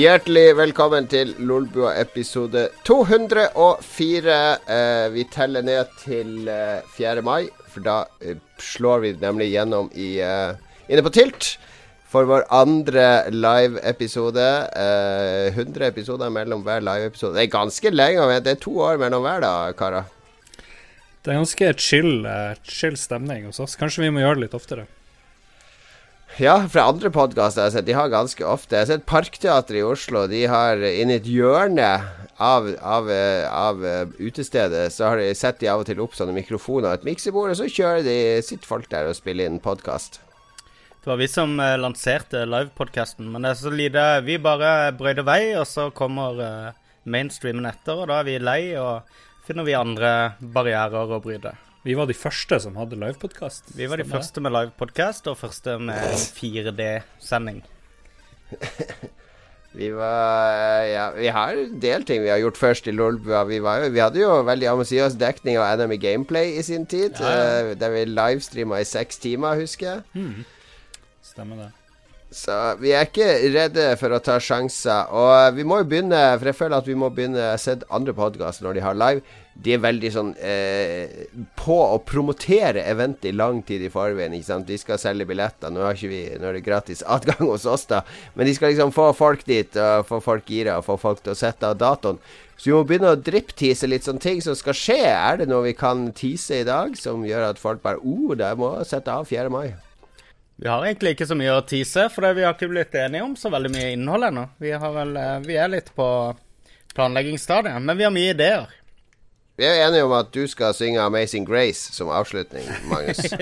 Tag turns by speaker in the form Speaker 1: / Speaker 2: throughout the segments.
Speaker 1: Hjertelig velkommen til Lolbua episode 204. Eh, vi teller ned til eh, 4. mai, for da eh, slår vi nemlig gjennom i, eh, inne på Tilt. For vår andre live-episode. 100 episoder mellom hver live-episode. Det er ganske lenge. Det er to år mellom hver, da, karer.
Speaker 2: Det er ganske chill, eh, chill stemning hos oss. Kanskje vi må gjøre det litt oftere.
Speaker 1: Ja, fra andre podkaster jeg har sett, de har ganske ofte Jeg har sett Parkteatret i Oslo. De har inni et hjørne av, av, av utestedet Så har de sett de av og til opp sånne mikrofoner og et miksebord, og så kjører de sitt folk der og spiller inn podkast.
Speaker 3: Det var vi som lanserte livepodkasten, men det er så lite Vi bare brøyter vei, og så kommer mainstreamen etter, og da er vi lei, og finner vi andre barrierer å bryte.
Speaker 2: Vi var de første som hadde livepodkast.
Speaker 3: Vi var de første med livepodkast, og første med 4D-sending.
Speaker 1: vi var Ja, vi har en del ting vi har gjort først i Lolbua. Vi, vi, hadde jo veldig ambisiøs dekning av Enemy Gameplay i sin tid. Ja, ja. Uh, der vi livestreama i seks timer, husker jeg.
Speaker 2: Mm. Stemmer det.
Speaker 1: Så vi er ikke redde for å ta sjanser. Og vi må jo begynne, for jeg føler at vi må begynne Jeg har andre podkaster når de har live de er veldig sånn eh, på å promotere eventet i lang tid i forveien. Ikke sant? De skal selge billetter. Nå, vi, nå er det gratis adgang hos oss, da. Men de skal liksom få folk dit, og få folk gira, og få folk til å sette av datoen. Så vi må begynne å drypptease litt sånne ting som skal skje. Er det noe vi kan tease i dag som gjør at folk bare oh, det må sette av 4. mai?
Speaker 3: Vi har egentlig ikke så mye å tease, for vi har ikke blitt enige om så veldig mye innhold ennå. Vi, vel, eh, vi er litt på planleggingsstadiet, men vi har mye ideer.
Speaker 1: Vi er enige om at du skal synge 'Amazing Grace' som avslutning, Magnus.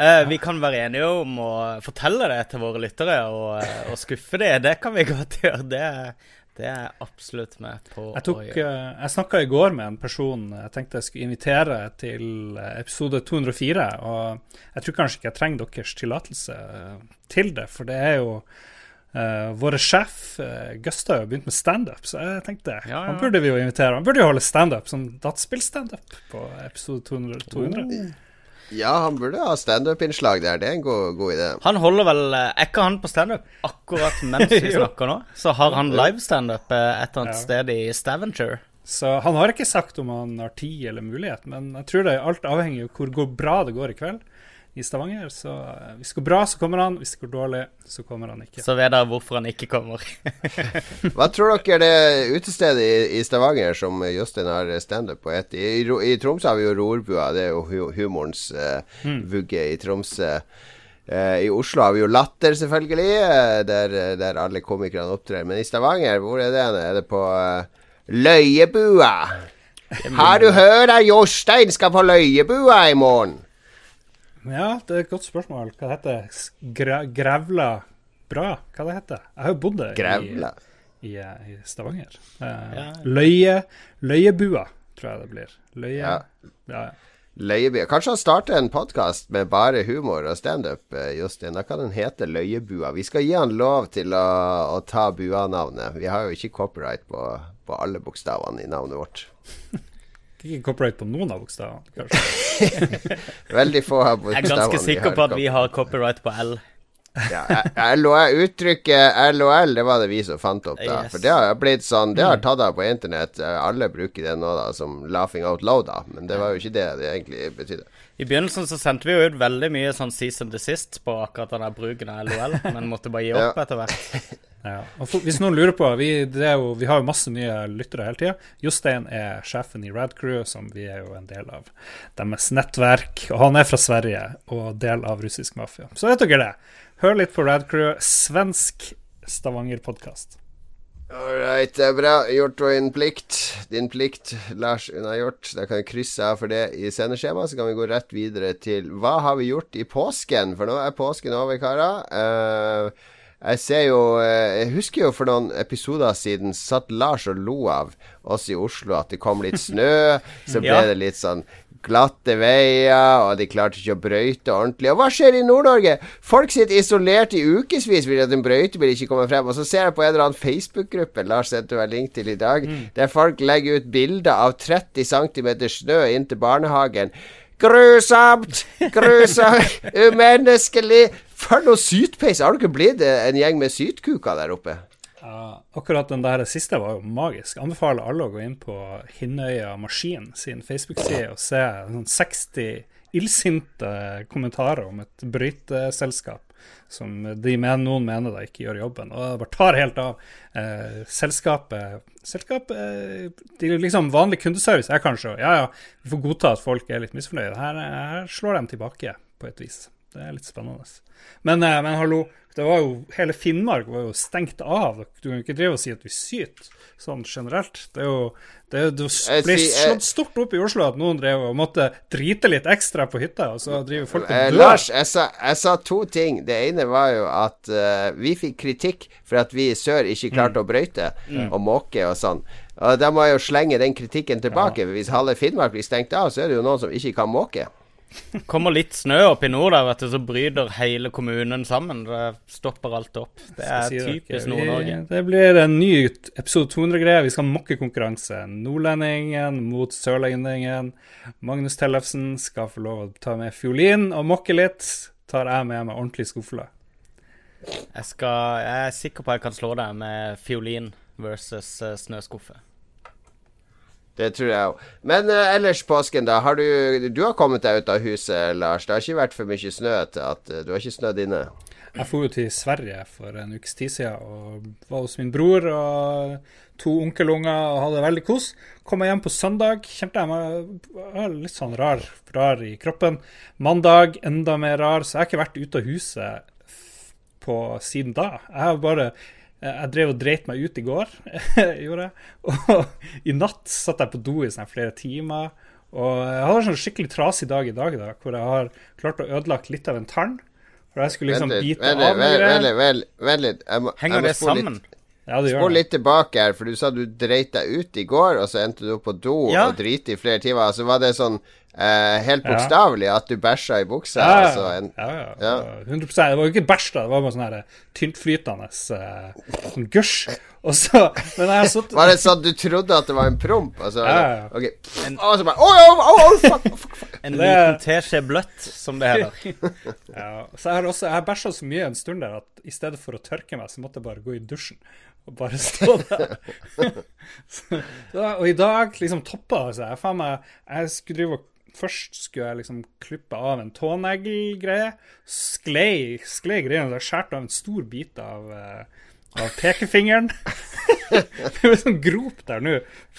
Speaker 3: uh, vi kan være enige om å fortelle det til våre lyttere og, uh, og skuffe dem. Det kan vi godt gjøre. Det, det er jeg absolutt med på
Speaker 2: jeg tok, å gjøre. Uh, jeg snakka i går med en person jeg tenkte jeg skulle invitere til episode 204. Og jeg tror kanskje ikke jeg trenger deres tillatelse til det, for det er jo Uh, våre sjef uh, Gustav har begynt med standup, så jeg tenkte ja, ja. han burde vi jo invitere. Han burde jo holde standup som dataspillstandup på episode 200. 200. Oh.
Speaker 1: Ja, han burde ha standup-innslag der. Det er en god, god, idé.
Speaker 3: Han holder vel eh, Er ikke han på standup akkurat mens vi snakker nå? Så har han live-standup et eller annet ja. sted i Staventure.
Speaker 2: Så han har ikke sagt om han har tid eller mulighet, men jeg tror det er alt avhengig av hvor bra det går i kveld i Stavanger. Så eh, hvis det går bra, så kommer han. Hvis det går dårlig, så kommer han ikke.
Speaker 3: Så vet dere hvorfor han ikke kommer.
Speaker 1: Hva tror dere det utestedet i, i Stavanger som Jostein har standup på, heter? I, I, Tromsø har vi jo Rorbua, det er jo humorens uh, mm. vugge i Tromsø. Uh, I Oslo har vi jo Latter, selvfølgelig, uh, der, der, alle komikerne opptrer. Men i Stavanger, hvor er det? Er det på Løyebua? Har du hørt at Jostein skal på Løyebua i morgen?
Speaker 2: Ja, det er et godt spørsmål. Hva det heter Gra Grevla bra? Hva det heter Jeg har jo bodd i, i, i, Stavanger. Uh, ja. Løye Løyebua, tror jeg det blir. Løye ja. ja.
Speaker 1: Løyebua. Kanskje han starter en podkast med bare humor og standup, eh, Justin. Da kan den hete Løyebua. Vi skal gi han lov til å, å ta bua-navnet. Vi har jo ikke copyright på, på alle bokstavene i navnet vårt.
Speaker 2: Ikke copyright på noen av bokstavene, kanskje.
Speaker 1: Veldig få av bokstavene.
Speaker 3: Jeg er ganske sikker på at vi har copyright på L.
Speaker 1: ja, LOL, uttrykket LOL, det var det vi som fant opp, da. Yes. For det har blitt sånn Det har mm. tatt av på internett. Alle bruker det nå da som laughing out loud, da. Men det var jo ikke det det egentlig betydde.
Speaker 3: I begynnelsen så sendte vi jo ut veldig mye sånn season desist på akkurat den der bruken av LOL, men måtte bare gi opp etter hvert.
Speaker 2: Ja. For, hvis noen lurer på, vi, jo, vi har jo masse nye lyttere hele tida. Jostein er sjefen i Radcrew, som vi er jo en del av deres nettverk. Og han er fra Sverige og del av russisk mafia. Så vet dere det. Hør litt på Radcrew, svensk Stavanger-podkast.
Speaker 1: Ålreit, det er bra. Gjort din plikt. Din plikt, Lars, unnagjort. Da kan vi krysse av for det i sendeskjemaet. Så kan vi gå rett videre til hva har vi gjort i påsken? For nå er påsken over, karer. Uh, jeg ser jo eh, Jeg husker jo for noen episoder siden satt Lars og lo av oss i Oslo at det kom litt snø. Så ble ja. det litt sånn glatte veier, og de klarte ikke å brøyte ordentlig. Og hva skjer i Nord-Norge? Folk sitter isolert i ukevis fordi at en brøytebil ikke kommer frem. Og så ser jeg på en eller annen Facebook-gruppe Lars sendte meg link til i dag, mm. der folk legger ut bilder av 30 cm snø inn til barnehagen. Grusomt! Grusomt! Umenneskelig! For noe sytpeis! Har du ikke blitt en gjeng med sytkuker der oppe?
Speaker 2: Ja, akkurat den der siste var jo magisk. Anbefaler alle å gå inn på Hinnøya Maskin sin Facebook-side og se sånn 60 illsinte kommentarer om et bryteselskap som de mener, noen mener da ikke gjør jobben. Og det bare tar helt av. Eh, selskapet Selskapet eh, de liksom Vanlig kundeservice er kanskje Ja, ja, vi får godta at folk er litt misfornøyde. Her, her slår de tilbake på et vis. Det er litt spennende. Men, eh, men hallo, det var jo, hele Finnmark var jo stengt av. Du kan jo ikke drive og si at vi syter sånn generelt. Det jo det, det ble slått stort opp i Oslo at noen drev og måtte drite litt ekstra på hytta, og så driver folk og
Speaker 1: eh, dør. Lars, jeg sa, jeg sa, to ting. Det ene var jo at uh, vi fikk kritikk for at vi i sør ikke klarte mm. å brøyte mm. og måke og sånn. Og Da må jeg jo slenge den kritikken tilbake. Ja. Hvis halve Finnmark blir stengt av, så er det jo noen som ikke kan måke.
Speaker 3: Kommer litt snø opp i nord, der, vet du, så bryter hele kommunen sammen. Det stopper alt opp. Det er si typisk Nord-Norge.
Speaker 2: Det blir en ny episode 200-greie. Vi skal mokke konkurranse. Nordlendingen mot sørlendingen. Magnus Tellefsen skal få lov å ta med fiolin og mokke litt. Tar jeg med meg ordentlig skuffle.
Speaker 3: Jeg, skal, jeg er sikker på at jeg kan slå deg med fiolin versus uh, snøskuffe.
Speaker 1: Det tror jeg òg. Men uh, ellers påsken, da. Har du, du har kommet deg ut av huset, Lars. Det har ikke vært for mye snø til at uh, du har ikke snødd inne?
Speaker 2: Jeg dro til Sverige for en ukes tid siden og var hos min bror og to onkelunger og hadde veldig kos. Kom jeg hjem på søndag, kjente jeg meg litt sånn rar, rar i kroppen. Mandag enda mer rar, så jeg har ikke vært ute av huset på siden da. Jeg har bare jeg drev og dreit meg ut i går, gjorde jeg. Og i natt satt jeg på do i sånn flere timer. Og jeg har en sånn skikkelig trasig dag i dag, da, hvor jeg har klart å ødelagt litt av en tann. For jeg skulle liksom bite av
Speaker 1: Vent litt, vent litt.
Speaker 3: Henger det sammen? Litt.
Speaker 1: Ja, det Spol litt tilbake her, for du sa du dreit deg ut i går, og så endte du opp på do ja. og drite i flere timer. Altså Var det sånn Uh, helt bokstavelig ja. at du bæsja i buksa.
Speaker 2: Ja, altså en, ja, ja, ja. 100 Det var jo ikke bæsj, da. Det var bare sånn her tyntflytende uh, sånn gusj. Og så Men jeg
Speaker 1: satt Var det sånn du trodde at det var en promp? Altså, ja, ja. Okay. En, og så bare oh, oh, oh, fuck, fuck, fuck.
Speaker 3: En liten teskje bløtt, som det heter.
Speaker 2: ja. Så jeg har også Jeg bæsja så mye en stund der at i stedet for å tørke meg, så måtte jeg bare gå i dusjen og bare stå der. så, og i dag liksom toppa det seg. Jeg, meg, jeg skulle drive og Først skulle jeg liksom klippe av en tåneglgreie. Sklei, sklei greiene. Jeg skjærte av en stor bit av, uh, av pekefingeren. det er en sånn grop der nå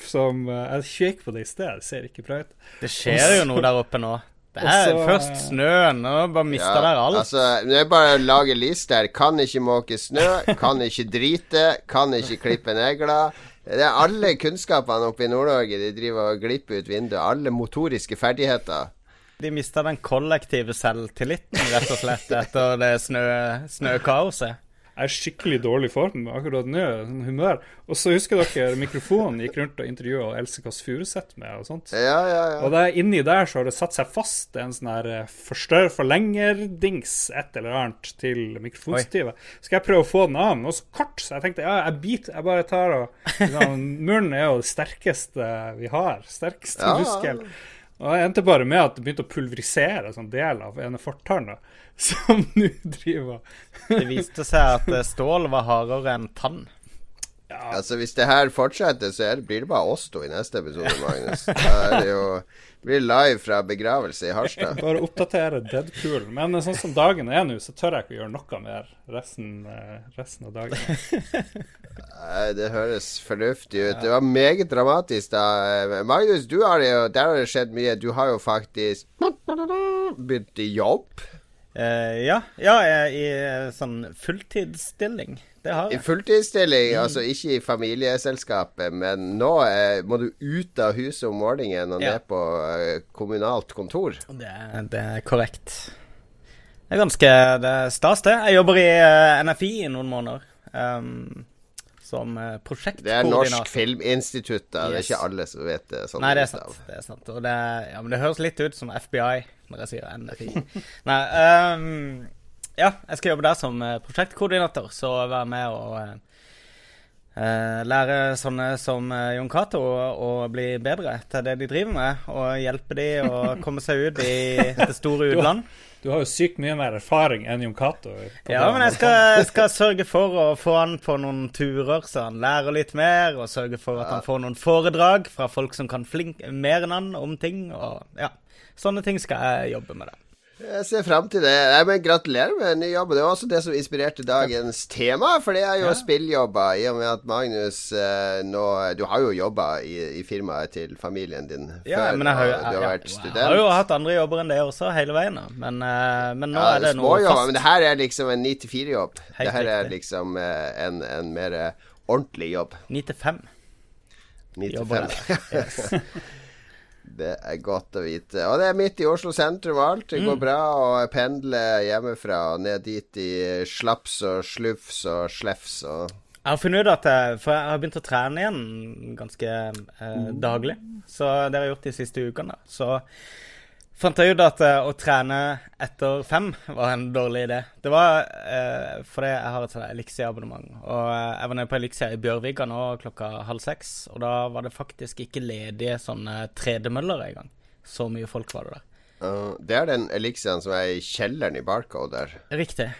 Speaker 2: som uh, Jeg kjøk på det i sted, det ser ikke bra ut.
Speaker 3: Det skjer jo noe der oppe nå. Det er Også, først snøen, og bare mister ja, der alt.
Speaker 1: Altså, det er bare å lage liste her. Kan ikke måke snø, kan ikke drite, kan ikke klippe negler. Det er alle kunnskapene oppe i Nord-Norge. De driver og glipper ut vinduet. Alle motoriske ferdigheter.
Speaker 3: De mista den kollektive selvtilliten, rett og slett, etter det snø, snøkaoset.
Speaker 2: Jeg er skikkelig dårlig form akkurat nå. Sånn humør. Og så husker dere mikrofonen gikk rundt og intervjua Else Kåss Furuseth med og sånt.
Speaker 1: Ja, ja, ja.
Speaker 2: Og der, inni der så har det satt seg fast en sånn her eh, forstørr forlenger-dings, et eller annet, til mikrofonstativet. Skal jeg prøve å få den av? Men også kort, så jeg tenkte ja, jeg biter. Jeg bare tar og liksom, Munnen er jo det sterkeste vi har. Sterkeste muskel. Og jeg endte bare med at det begynte å pulverisere en sånn del av ene fortanna, som nå driver
Speaker 3: Det viste seg at eh, stål var hardere enn tann.
Speaker 1: Ja. Altså Hvis det her fortsetter, så blir det bare oss to i neste episode, Magnus. Da er det jo blir live fra begravelse i Harstad.
Speaker 2: Bare oppdatere Deadpool. Men sånn som dagen er nå, så tør jeg ikke å gjøre noe mer resten, eh, resten av dagen.
Speaker 1: Nei, det høres fornuftig ut. Det var meget dramatisk da. Magnus, du har jo, der har det skjedd mye. Du har jo faktisk begynt i jobb.
Speaker 3: Uh, ja, ja, i sånn fulltidsstilling. Det har
Speaker 1: jeg. I fulltidsstilling, mm. altså ikke i familieselskapet, men nå eh, må du ut av huset om morgenen og ja. ned på eh, kommunalt kontor.
Speaker 3: Det, det, er korrekt. Det er ganske det stas, det. Jeg jobber i eh, NFI i noen måneder. Um, som uh, prosjektkoordinator.
Speaker 1: Det er Norsk Filminstitutt, da. Yes. Det er ikke alle som vet det.
Speaker 3: Sånn Nei, det er sant. Det er sant. Det, ja, men det høres litt ut som FBI når jeg sier NFI. Nei, um, ja, jeg skal jobbe der som eh, prosjektkoordinator, så være med og Uh, lære sånne som eh, Jon Cato å bli bedre til det de driver med, og hjelpe de å komme seg ut i det store utland.
Speaker 2: Du har jo sykt mye mer erfaring enn Jon Cato.
Speaker 3: Ja, men jeg skal, jeg skal sørge for å få han på noen turer, så han lærer litt mer, og sørge for at han får noen foredrag fra folk som kan flink, mer enn han om ting, og ja. Sånne ting skal jeg jobbe med. det.
Speaker 1: Jeg ser fram til det. Nei, men Gratulerer med en ny jobb. Det var også det som inspirerte dagens tema, for det er jo
Speaker 2: Ja.
Speaker 1: spilljobber. I og med at Magnus eh, nå Du har jo jobba i, i firmaet til familien din
Speaker 3: Ja,
Speaker 1: før,
Speaker 3: men jeg har, jo-
Speaker 1: du har vært
Speaker 3: jeg
Speaker 1: student.
Speaker 3: har jo hatt andre jobber enn det også, hele veien. Men, eh, men nå
Speaker 1: ja,
Speaker 3: er det noe
Speaker 1: småjobber,
Speaker 3: fast.
Speaker 1: Men det her er liksom en 9-4-jobb. Det her er liksom eh, en, en mer eh, ordentlig jobb.
Speaker 3: 9 til 5.
Speaker 1: 9 til
Speaker 3: Jobber
Speaker 1: 5. Det er godt å vite. Og det er midt i Oslo sentrum og alt. Det går bra å pendle hjemmefra og ned dit i slaps og slufs og slefs og
Speaker 3: Jeg har funnet ut at jeg, For jeg har begynt å trene igjen ganske eh, daglig. Så det har jeg gjort de siste ukene. Så fant jeg ut at eh, å trene etter fem var en dårlig idé. Det var eh, fordi jeg har et sånt Elixia-abonnement. Og eh, jeg var nede på Elixia i Bjørvika nå klokka halv seks. Og da var det faktisk ikke ledige sånne tredemøller engang. Så mye folk var det der.
Speaker 1: Uh, Det er den Elixiaen som er i kjelleren i Barcode der.
Speaker 3: Riktig.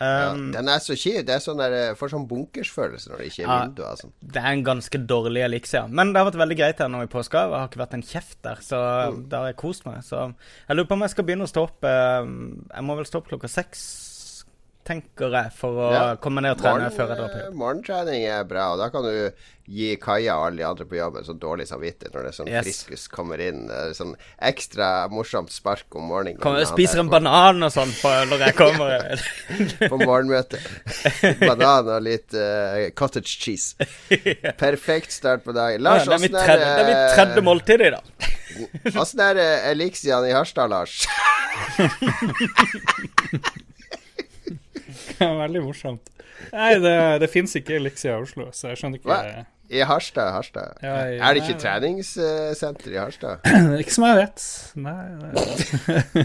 Speaker 1: Ja,
Speaker 3: Um,
Speaker 1: den er så kjip. Det er sånn der, eh, får sånn bunkersfølelse når det ikke er
Speaker 3: Ja.
Speaker 1: vinduer. sånn.
Speaker 3: Det er en ganske dårlig elixia. Men det har vært veldig greit her nå i påska. Det har ikke vært en kjeft der, så det har jeg kost meg. Så jeg lurer på om jeg skal begynne å stå opp eh, Jeg må vel stå opp klokka seks, tenker jeg, for å
Speaker 1: Ja.
Speaker 3: komme ned og trene
Speaker 1: Morgen-
Speaker 3: før jeg drar på
Speaker 1: eh,
Speaker 3: jobb.
Speaker 1: Morgentrening er bra, og da kan du gi Kaja og alle de andre på jobben sånn dårlig samvittighet når det er sånn
Speaker 3: Yes.
Speaker 1: friskus kommer inn. Er sånn ekstra morsomt spark om morgenen.
Speaker 3: Kom,
Speaker 1: jeg
Speaker 3: spiser
Speaker 1: er
Speaker 3: en banan og sånn når jeg kommer.
Speaker 1: på morgenmøte. Banan og litt uh, cottage cheese. Perfekt start på dagen. Lars,
Speaker 3: det, er tredje, det er mitt tredje måltid i dag.
Speaker 1: Åssen er det Elixian i Harstad, Lars?
Speaker 2: Det er veldig morsomt. Nei, det, det fins ikke Elixia i Oslo, så jeg skjønner ikke
Speaker 1: Hva? I Harstad, Harstad.
Speaker 2: Ja, i-
Speaker 1: er det ikke
Speaker 2: nei,
Speaker 1: treningssenter i Harstad?
Speaker 2: Ikke som jeg vet. Nei, nei.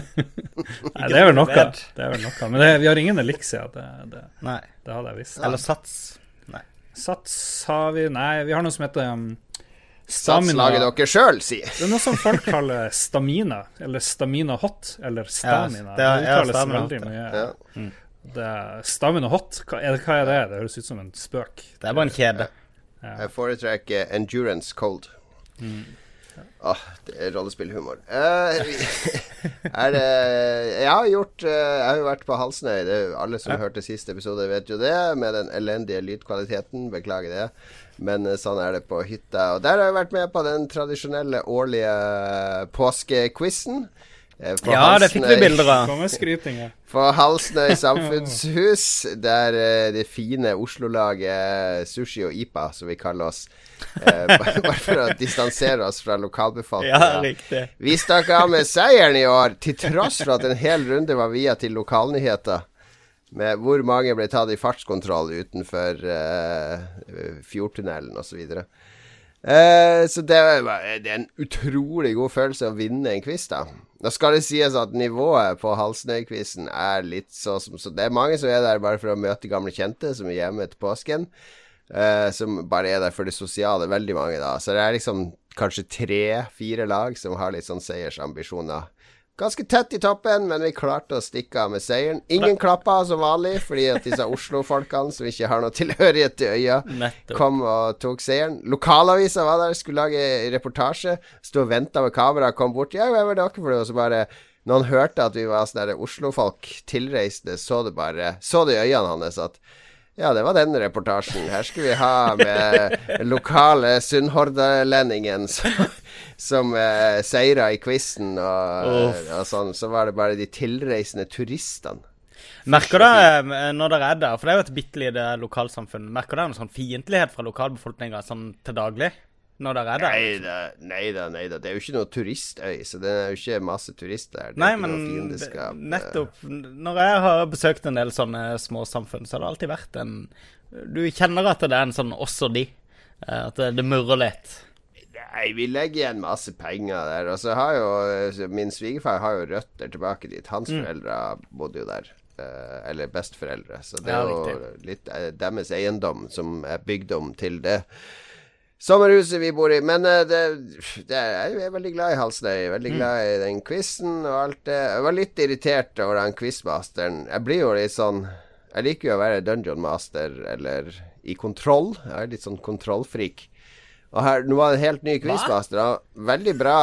Speaker 2: nei det er vel noe. Det er vel noe. Men det, vi har ingen Elixia, det, det,
Speaker 3: Nei.
Speaker 2: det hadde jeg visst.
Speaker 3: Eller Sats. Nei.
Speaker 2: Sats har vi Nei, vi har noe som heter um,
Speaker 1: Sats lager dere sjøl, si.
Speaker 2: Det er noe som folk kaller stamina, eller stamina hot, eller stamina.
Speaker 3: det er-
Speaker 2: det
Speaker 3: ja,
Speaker 2: uttales
Speaker 3: stamina
Speaker 2: veldig mye.
Speaker 1: Ja.
Speaker 2: Det er og hot, hva er, det, hva er det? Det høres ut som en spøk.
Speaker 3: Det er bare en kjede.
Speaker 1: Jeg foretrekker endurance cold.
Speaker 2: Mm.
Speaker 1: Åh, det er rollespillhumor. Uh, er det Jeg har gjort eh, Jeg har jo vært på Halsnøy. Det er alle som hørte siste episode, vet jo det. Med den elendige lydkvaliteten. Beklager det. Men eh, sånn er det på hytta. Og der har jeg vært med på den tradisjonelle årlige påskequizen. på
Speaker 3: Ja, det fikk vi bilder av.
Speaker 2: Kom med skryting.
Speaker 1: På Halsnøy samfunnshus, der eh, det fine Oslo-laget Sushi og Ipa, som vi kaller oss, eh, bare, for å distansere oss fra
Speaker 3: Ja,
Speaker 1: lokalbefolkninga.
Speaker 3: riktig.
Speaker 1: vi stakk av med seieren i år, til tross for at en hel runde var via til lokalnyheter. Med hvor mange ble tatt i fartskontroll utenfor uh, fjordtunnelen osv. Uh, så det, var- det er en utrolig god følelse å vinne en quiz, da. Nå skal det sies at nivået på Halsnøy-quizen er litt så som så Det er mange som er der bare for å møte gamle kjente som er hjemme etter påsken. Uh, som bare er der for det sosiale. Veldig mange, da. Så det er liksom kanskje tre-fire lag som har litt sånn seiersambisjoner. Ganske tett i toppen, men vi klarte å stikke av med seieren. Ingen klappa som vanlig, fordi at disse Oslo-folkene som ikke har noe tilhørighet til øya,
Speaker 3: Nettopp.
Speaker 1: kom og tok seieren. Lokalavisa var der, skulle lage reportasje. Sto og venta med kamera, kom bort. Ja, hvem er dere for noe? Så bare Når han hørte at vi var sånne Oslo-folk, tilreisende, så det bare Så det i øynene hans at ja, det var den reportasjen. Her skulle vi ha med lokale sunnhordalendingen som, som eh, seira i quizen og,
Speaker 3: oh.
Speaker 1: og sånn. Så var det bare de tilreisende turistene.
Speaker 3: Merker du eh, når dere er der, for det er jo et bitte lite lokalsamfunn, merker du en sånn fiendtlighet fra lokalbefolkninga sånn til daglig? Når det er der?
Speaker 1: Nei da, nei da. Det er jo ikke noe turistøy, så det er jo ikke masse turister. Det
Speaker 3: Nei, men
Speaker 1: eh.
Speaker 3: nettopp. Når jeg har besøkt en del sånne småsamfunn, så har det alltid vært en Du kjenner at det er en sånn også de. Eh, At det, det murrer litt.
Speaker 1: Nei, vi legger igjen masse penger der. Og så har jo Min svigerfar har jo røtter tilbake dit. Hans
Speaker 3: Mm.
Speaker 1: foreldre bodde jo der. eh, eller besteforeldre. Så det er jo litt deres eiendom som er bygd om til det sommerhuset vi bor i. Men eh, det, det jeg er veldig glad i Halsnøy.
Speaker 3: Mm.
Speaker 1: Veldig glad i den quizen og alt det. Jeg var litt irritert over den quizmasteren. Jeg blir jo litt sånn Jeg liker jo å være dungeon master eller i kontroll. Jeg er litt sånn kontrollfrik. Og her, Nå var det en helt ny quizmaster. Veldig bra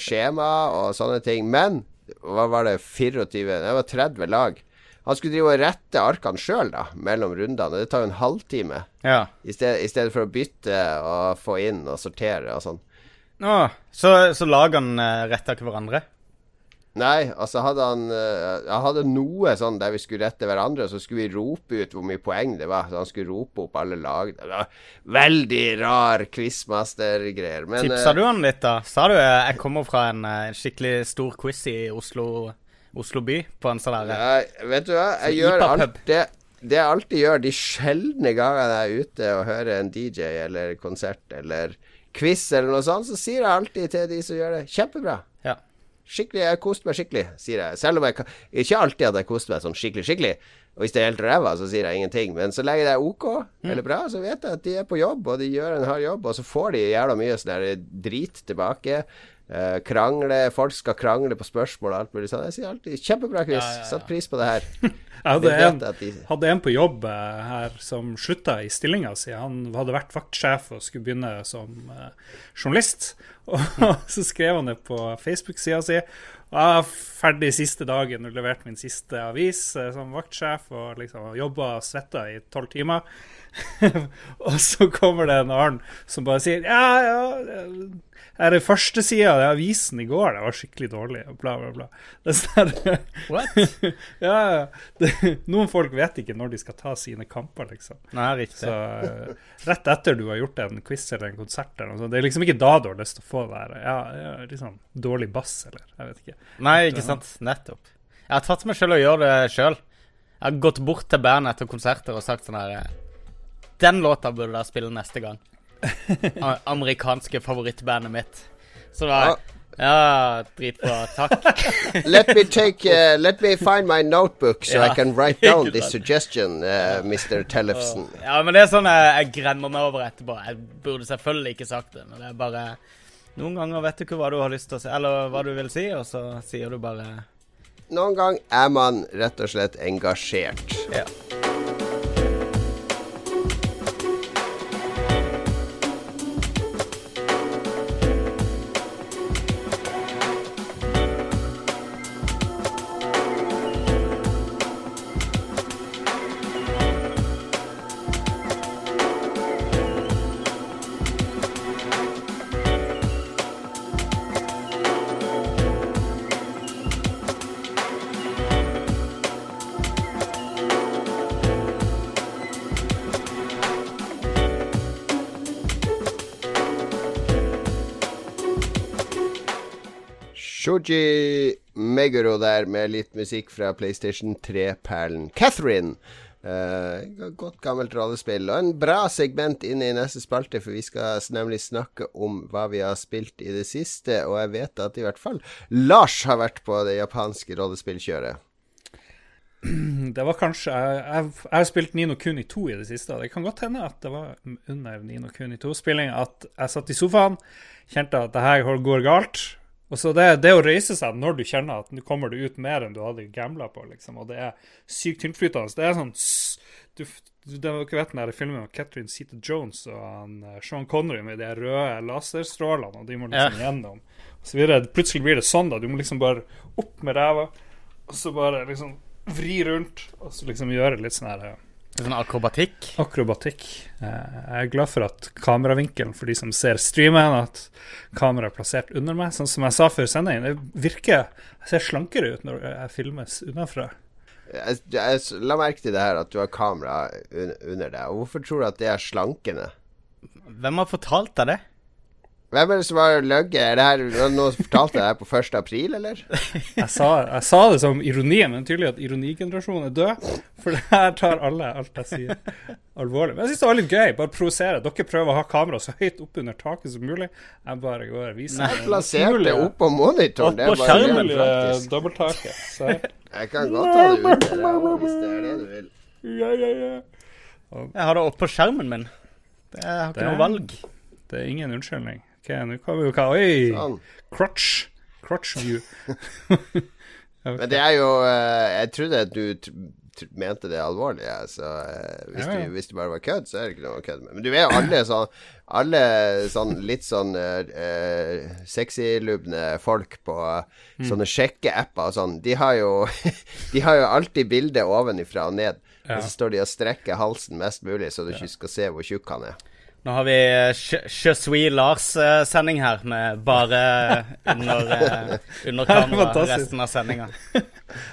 Speaker 1: skjema og sånne ting. Men hva var det 24? Det var 30 lag. Han skulle drive og rette arkene sjøl, da, mellom rundene. Det tar jo en halvtime.
Speaker 3: Ja.
Speaker 1: I sted, I stedet for å bytte og få inn og sortere og sånn.
Speaker 3: Å, så, så lagene uh, retta ikke hverandre?
Speaker 1: Nei, altså hadde han eh, Han hadde noe sånn der vi skulle rette hverandre, så skulle vi rope ut hvor mye poeng det var. Så han skulle rope opp alle lag. Det var veldig rar quizmaster-greier.
Speaker 3: Tipsa
Speaker 1: eh,
Speaker 3: du han litt, da? Sa du eh, jeg kommer fra en eh, skikkelig stor quiz i Oslo, Oslo by? På en sånn derre
Speaker 1: Nei, vet du hva? Jeg gjør
Speaker 3: IPA-pub.
Speaker 1: alt det det jeg alltid gjør de sjeldne gangene jeg er ute og hører en DJ eller konsert eller quiz eller noe sånt, så sier jeg alltid til de som gjør det, kjempebra.
Speaker 3: Ja.
Speaker 1: Skikkelig, jeg koste meg skikkelig, sier jeg. Selv om jeg ikke alltid at jeg koster meg sånn skikkelig, skikkelig. Og hvis det er helt ræva, så sier jeg ingenting. Men så lenge det er OK eller bra, så vet jeg at de er på jobb, og de gjør en hard jobb. Og så får de jævla mye sånn drit tilbake. Eh, krangle, folk skal krangle på spørsmål og alt mulig sånn. Jeg sier alltid 'kjempebra Chris',
Speaker 3: Ja, ja, ja.
Speaker 1: satt pris på det her.
Speaker 2: Jeg hadde en,
Speaker 1: de
Speaker 2: hadde en på jobb uh, her som slutta i stillinga si. Han hadde vært vaktsjef og skulle begynne som uh, journalist. Og så skrev han det på Facebook-sida si. Jeg er ferdig siste dagen og leverte min siste avis som vaktsjef. Og liksom jobba og svetta i tolv timer. og så kommer det en annen som bare sier Ja, ja Her er førstesida av avisen i går, det var skikkelig dårlig. Bla, bla, bla. Det er sånn
Speaker 3: What?
Speaker 2: ja. Det, noen folk vet ikke når de skal ta sine kamper, liksom.
Speaker 3: Nei, riktig.
Speaker 2: Så eh, rett etter du har gjort en quiz eller en konsert eller noe sånt, det er liksom ikke da du har lyst til å få det der ja, ja, sånn dårlig bass, eller jeg vet ikke.
Speaker 3: Nei, ikke sant. Nettopp. Jeg har tatt meg selv å gjøre det sjøl. Jeg har gått bort til bandet etter konserter og sagt sånn her eh, Den låta burde dere spille neste gang. Amerikanske favorittbandet mitt. Så da
Speaker 1: Ja.
Speaker 3: Ja, dritbra. Takk.
Speaker 1: Let me take uh, Let me find my notebook so I can write down this suggestion, uh, Mr. Tellefsen.
Speaker 3: Ja, men det er sånn jeg, jeg gremmer meg over etterpå. Jeg burde selvfølgelig ikke sagt det, men det er bare Noen ganger vet du ikke hva du har lyst til å si, eller hva du vil si, og så sier du bare
Speaker 1: Noen gang er man rett og slett engasjert.
Speaker 3: ja.
Speaker 1: Shoji Meguro der med litt musikk fra PlayStation 3-perlen Catherine. Uh, godt gammelt rollespill. Og en bra segment inne i neste spalte, for vi skal nemlig snakke om hva vi har spilt i det siste. Og jeg vet at i hvert fall Lars har vært på det japanske rollespillkjøret.
Speaker 2: Det var kanskje jeg har spilt Nino Kuni 2 i det siste, og det kan godt hende at det var under Nino Kuni 2-spilling at jeg satt i sofaen, kjente at det her går galt. Og så det, det å reise seg når du kjenner at nå kommer du ut mer enn du hadde gambla på, liksom, og det er sykt tilflytende. Det er sånn du, du, Dere vet den der filmen med Catherine Zeta Jones og han, eh, Sean Connery med de røde laserstrålene, og de må liksom gjennom. Og så videre. Plutselig blir det sånn, da. Du må liksom bare opp med ræva, og så bare liksom vri rundt, og så liksom gjøre litt sånn her eh,
Speaker 3: Sånn akrobatikk.
Speaker 2: akrobatikk. Eh, Jeg er glad for at kameravinkelen for de som ser streamen, at kameraet er plassert under meg. Sånn som jeg sa før sendingen, det virker Jeg ser slankere ut når jeg filmes unnafra.
Speaker 1: Jeg, jeg, la merke til det her at du har kamera un, under deg. Hvorfor tror du at det er slankende?
Speaker 3: Hvem har fortalt deg det?
Speaker 1: Hvem er det som har løyet? Er det her Nå fortalte jeg det her på 1. april, eller?
Speaker 2: Jeg sa, jeg sa det som ironi, men tydelig at ironigenerasjonen er død. For det her tar alle alt jeg sier, alvorlig. Men jeg syns det var litt gøy. Bare provosere. Dere prøver å ha kamera så høyt opp under taket som mulig. Jeg bare går og viser
Speaker 1: Jeg plasserte det oppå monitoren. Det er bare
Speaker 3: skjermen,
Speaker 1: helt
Speaker 2: Mulig
Speaker 1: praktisk.
Speaker 2: dobbelttaket. Så
Speaker 1: Jeg kan godt ta det ut ja, hvis det er det du vil.
Speaker 2: ja, ja, ja.
Speaker 3: Jeg har det oppå skjermen min. Jeg har ikke
Speaker 2: Det-
Speaker 3: noe valg.
Speaker 2: Det er ingen unnskyldning. Ok, nå kan jo hva Oi!
Speaker 1: Sånn.
Speaker 2: Crotch. Crotch view.
Speaker 1: Men det er jo eh, Jeg trodde at du mente det alvorlig, ja, så eh, hvis,
Speaker 2: Ja, ja.
Speaker 1: Du, hvis det bare var kødd, så er det ikke noe å kødde med. Men du vet jo alle sånn Alle sånn litt sånn uh, sexylubne folk på
Speaker 2: Mm.
Speaker 1: sånne sjekkeapper og sånn, de har jo De har jo alltid bildet ovenifra og ned.
Speaker 2: Ja.
Speaker 1: Og så står de og strekker halsen mest mulig, så du ikke skal se hvor tjukk han er.
Speaker 3: Nå har vi eh, suis Lars-sending her, med bare under, eh, under kamera resten av sendinga.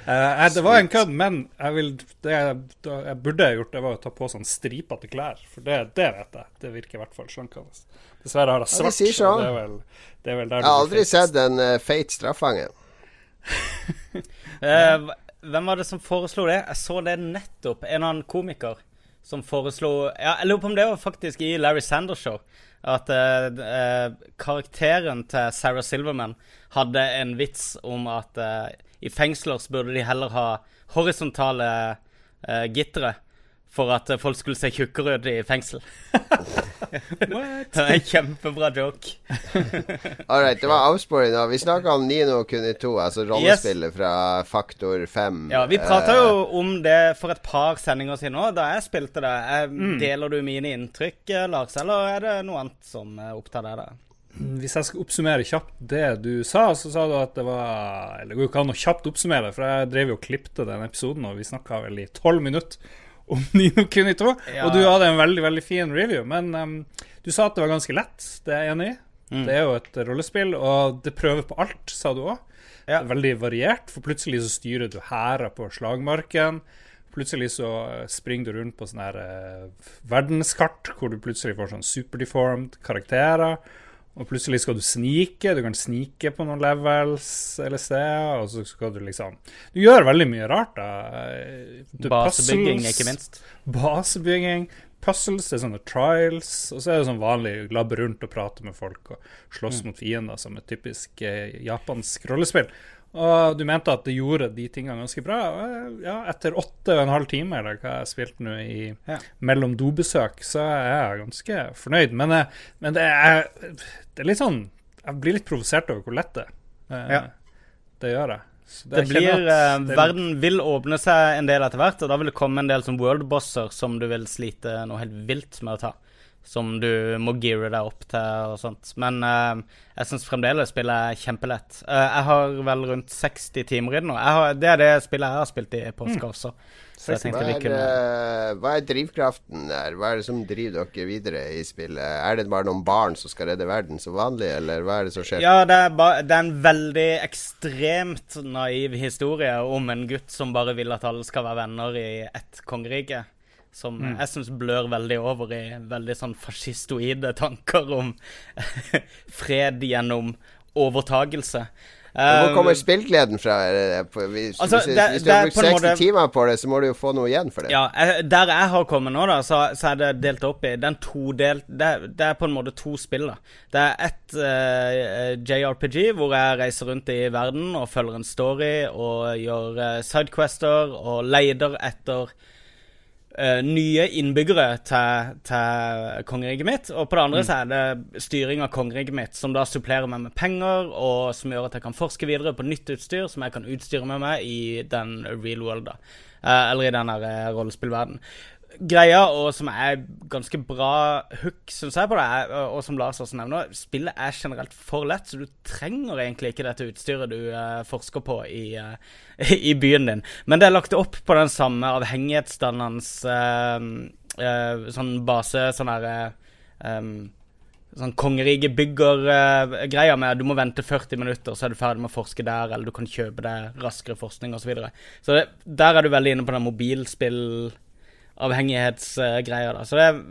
Speaker 2: Eh, eh, det var en kødd, men jeg vil, det jeg, jeg burde gjort, det var å ta på sånn stripete klær. For det, det vet jeg. Det virker i hvert fall sjankende. Dessverre har jeg
Speaker 1: Ja, de
Speaker 2: svart.
Speaker 1: sier så.
Speaker 2: det, er vel, det er vel der
Speaker 1: Jeg har aldri sett en uh, feit straffange.
Speaker 3: uh, hvem var det som foreslo det? Jeg så det nettopp. En annen komiker som foreslo Ja, jeg lurer på om det var faktisk i Larry Sanders Show. At eh, eh, karakteren til Sarah Silverman hadde en vits om at eh, i fengsler burde de heller ha horisontale uh, gittere. For at eh, folk skulle se tjukkere ut i fengsel.
Speaker 2: What?
Speaker 3: Det er en kjempebra joke.
Speaker 1: All right, det var avsporing. Vi snakka om Nino Kuni 2, altså rollespillet fra Faktor 5.
Speaker 3: Ja, vi prata
Speaker 1: Eh,
Speaker 3: jo om det for et par sendinger siden òg, da jeg spilte det. Eh, Deler du mine inntrykk, eh, Lars, eller er det noe annet som eh, opptar deg? da?
Speaker 2: Hvis jeg skal oppsummere kjapt det du sa, så sa du at det var Eller det går jo ikke an å kjapt oppsummere, for jeg drev jo og klippte den episoden, og vi snakka vel i tolv minutter om Nino Kuni 2.
Speaker 3: Ja.
Speaker 2: Og du hadde en veldig veldig fin review, men um, du sa at det var ganske lett. Det er jeg enig i. Det er jo et rollespill, og det prøver på alt, sa du òg.
Speaker 3: Ja.
Speaker 2: Veldig variert, for plutselig så styrer du hærer på slagmarken. Plutselig så eh, springer du rundt på sånne her eh, verdenskart, hvor du plutselig får sånn superdeformed karakterer. Og plutselig skal du snike. Du kan snike på noen levels eller steder. Og så skal du liksom Du gjør veldig mye rart, da. Du-
Speaker 3: Basebygging,
Speaker 2: puzzles,
Speaker 3: ikke minst.
Speaker 2: Basebygging. Puzzles, det er sånne trials. Og så er det sånn vanlig labbe rundt og prate med folk og slåss mot fiender, som et typisk eh, japansk rollespill. Og du mente at det gjorde de tingene ganske bra. Eh, Ja, etter åtte og en halv time, eller hva jeg spilte nå i
Speaker 3: Ja.
Speaker 2: mellom dobesøk, så er jeg ganske fornøyd. Men, eh, men det, er, det er litt sånn Jeg blir litt provosert over hvor lett det er. Eh,
Speaker 3: Ja.
Speaker 2: Det gjør jeg.
Speaker 3: Det,
Speaker 2: Det
Speaker 3: blir,
Speaker 2: at det-
Speaker 3: Verden vil åpne seg en del etter hvert, og da vil det komme en del som worldbosser som du vil slite noe helt vilt med å ta. Som du må geare deg opp til og sånt. Men uh, jeg syns fremdeles spillet er kjempelett. Uh, jeg har vel rundt 60 timer i det nå. Jeg har, det er det spillet jeg har spilt i påske også. Så jeg
Speaker 1: hva,
Speaker 3: tenkte vi kunne
Speaker 1: eh, hva er drivkraften der? Hva er det som driver dere videre i spillet? Er det bare noen barn som skal redde verden som vanlig, eller hva er det som skjer?
Speaker 3: Ja, det er, ba, det er en veldig ekstremt naiv historie om en gutt som bare vil at alle skal være venner i ett kongerike. Som jeg syns blør veldig over i veldig sånn fascistoide tanker om fred gjennom overtagelse.
Speaker 1: Hvor kommer
Speaker 3: Eh,
Speaker 1: spillgleden fra? Hvis,
Speaker 3: Altså,
Speaker 1: hvis,
Speaker 3: det-
Speaker 1: hvis du har brukt 60
Speaker 3: måte-
Speaker 1: timer på det, så må du jo få noe igjen for det.
Speaker 3: Ja, Der jeg har kommet nå, da, så, så er det delt opp i den todelt det, det er på en måte to spill. da Det er ett uh, JRPG hvor jeg reiser rundt i verden og følger en story og gjør uh, sidequester og leter etter eh, nye innbyggere til, til kongeriket mitt. Og på det andre så er det styring av kongeriket mitt, som da supplerer meg med penger, og som gjør at jeg kan forske videre på nytt utstyr som jeg kan utstyre med meg i den real world, da. Uh, eller i den her eh, rollespillverden. Greia, og som er ganske bra hook, syns jeg, på det, er, og som Lars også nevner, spillet er generelt for lett, så du trenger egentlig ikke dette utstyret du uh, forsker på i, uh, i byen din. Men det er lagt opp på den samme avhengighetsdannende uh, eh, sånn base, sånn her eh, em, Sånn kongerikebygger-greia med at du må vente 40 minutter, så er du ferdig med å forske der, eller du kan kjøpe deg raskere forskning osv. Så, videre. så der er du veldig inne på den mobilspill avhengighetsgreia. da. Så det er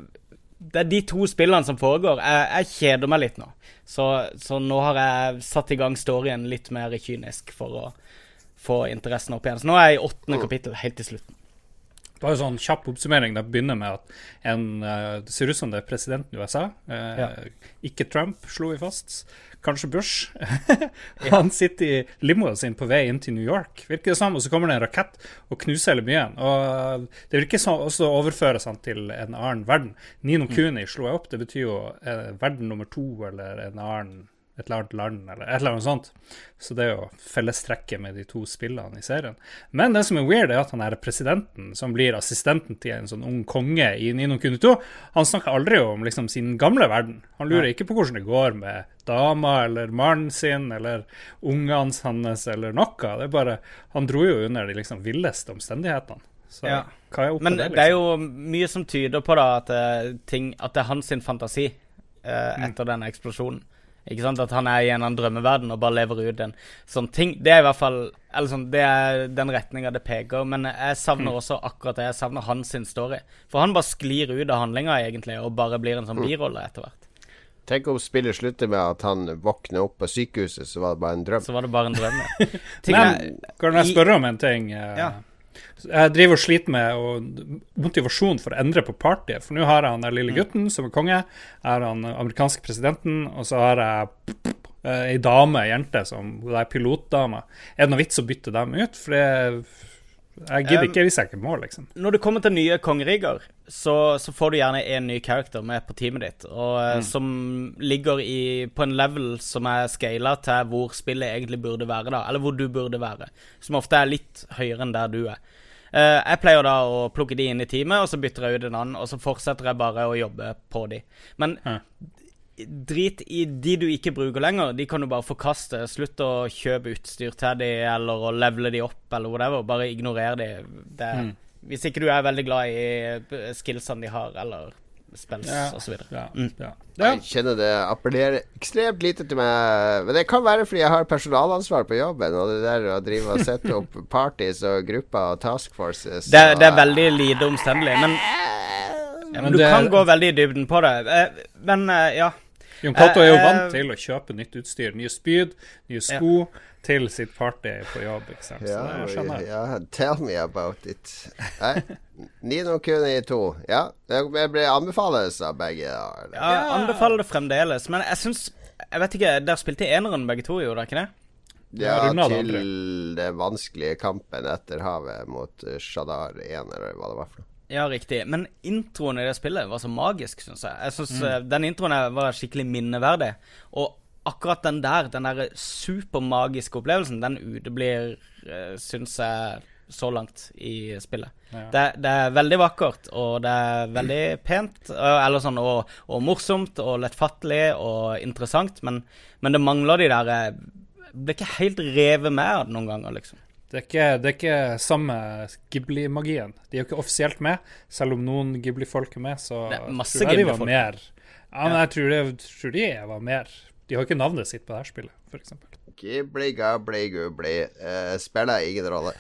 Speaker 3: det er de to spillene som foregår. Jeg, jeg kjeder meg litt nå. Så, så, nå har jeg satt i gang storyen litt mer kynisk for å få interessen opp igjen. Så nå er jeg i åttende kapittel, helt til slutten.
Speaker 2: Det var jo sånn kjapp oppsummering. Det begynner med at en, uh, det ser ut som det er presidenten i USA. eh, ja. Ikke Trump, slo vi fast. Kanskje Bush. han sitter i limoen sin på vei inn til New York, virker det som. Og så kommer det en rakett og knuser hele byen. Og det virker som også overføres han til en annen verden. Nino mm. Kuni slo jeg opp. Det betyr jo eh, verden nummer to eller en annen et eller annet land, eller et eller annet sånt. Så det er jo fellestrekket med de to spillene i serien. Men det som er weird, er at han er presidenten, som blir assistenten til en sånn ung konge i Nino Kuni 2, han snakker aldri om liksom sin gamle verden. Han lurer ikke på hvordan det går med dama eller mannen sin eller ungene hans eller noe. Det er bare Han dro jo under de liksom villeste omstendighetene. Så ja.
Speaker 3: Men
Speaker 2: det,
Speaker 3: liksom? det er jo mye som tyder på da at, eh, ting, at det er hans fantasi eh, mm. etter mm. denne eksplosjonen. Ikke sant? At han er i en annen drømmeverden og bare lever ut en sånn ting. Det er i hvert fall eller sånn, Det er den retninga det peker. Men jeg savner mm. også akkurat det. Jeg savner hans story. For han bare sklir ut av handlinga, egentlig, og bare blir en sånn mm. birolle etter hvert.
Speaker 1: Tenk om spillet slutter med at han våkner opp på sykehuset, så var det bare en drøm.
Speaker 3: Så var det bare en drøm, ja.
Speaker 2: Men, kan jeg spørre om en ting? Uh, ja. Jeg driver og sliter med motivasjon for å endre på partyet. For nå har jeg han der lille mm. gutten som er konge, jeg har han amerikanske presidenten, og så har jeg ei dame, ei jente, som er pilotdame. Er det noe vits å bytte dem ut? For det, jeg gidder ikke hvis jeg ikke må, liksom.
Speaker 3: Når du kommer til nye kongerigger, så, så får du gjerne en ny character med på teamet ditt, og eh, mm. som ligger i, på en level som er scala til hvor spillet egentlig burde være, da. Eller hvor du burde være. Som ofte er litt høyere enn der du er. Uh, jeg pleier da å plukke de inn i teamet, og så bytter jeg ut en annen, og så fortsetter jeg bare å jobbe på de. Men ja. Drit i de du ikke bruker lenger. De kan du bare forkaste. Slutt å kjøpe utstyr til de, eller å levele de opp, eller whatever. Bare ignorer de. Det, mm. Hvis ikke du er veldig glad i skillsene de har, eller spills ja. osv. Ja. Mm.
Speaker 1: Ja. Jeg kjenner det appellerer ekstremt lite til meg. Men det kan være fordi jeg har personalansvar på jobben. Og det der å drive og sette opp parties og grupper og task forces
Speaker 3: det, det, er veldig lite omstendelig. Men, men du det, kan gå veldig i dybden på det. Eh, men eh, ja.
Speaker 2: Jon Cato er jo eh, vant til å kjøpe nytt utstyr. Nye spyd, nye sko. Ja til sitt party på jobb. Ikke sant?
Speaker 1: Ja, Så det skjønner jeg. Ja, tell me about it. Nino Kuni 2. Ja, det ble anbefales av begge.
Speaker 3: Ja, ja, anbefaler det fremdeles. Men jeg syns Jeg vet ikke, der spilte eneren begge to, gjorde dere ikke det?
Speaker 1: Ja, til den vanskelige kampen etter havet mot Shadar 1, eller hva det var for noe.
Speaker 3: Ja, riktig. Men introen i det spillet var så magisk, syns jeg. Jeg synes mm. Eh, den introen var skikkelig minneverdig. Og akkurat den der, den der supermagiske opplevelsen, den uteblir, uh, syns jeg, så langt i spillet. Ja. Det, det, er veldig vakkert, og det er veldig pent, eller sånn, og, og morsomt og lettfattelig og interessant, men, men det mangler de der eh, ble ikke helt revet med noen ganger, liksom.
Speaker 2: Det er ikke, det er ikke samme Ghibli-magien. De er jo ikke offisielt med, selv om noen Ghibli-folk er med, så
Speaker 3: det er masse tror jeg de var
Speaker 2: mer. Ja, men jeg tror, det, tror de var mer de har ikke navnet sitt på dette spillet, f.eks.
Speaker 1: Ghibli, gabli, gubli. Uh, spiller ingen rolle.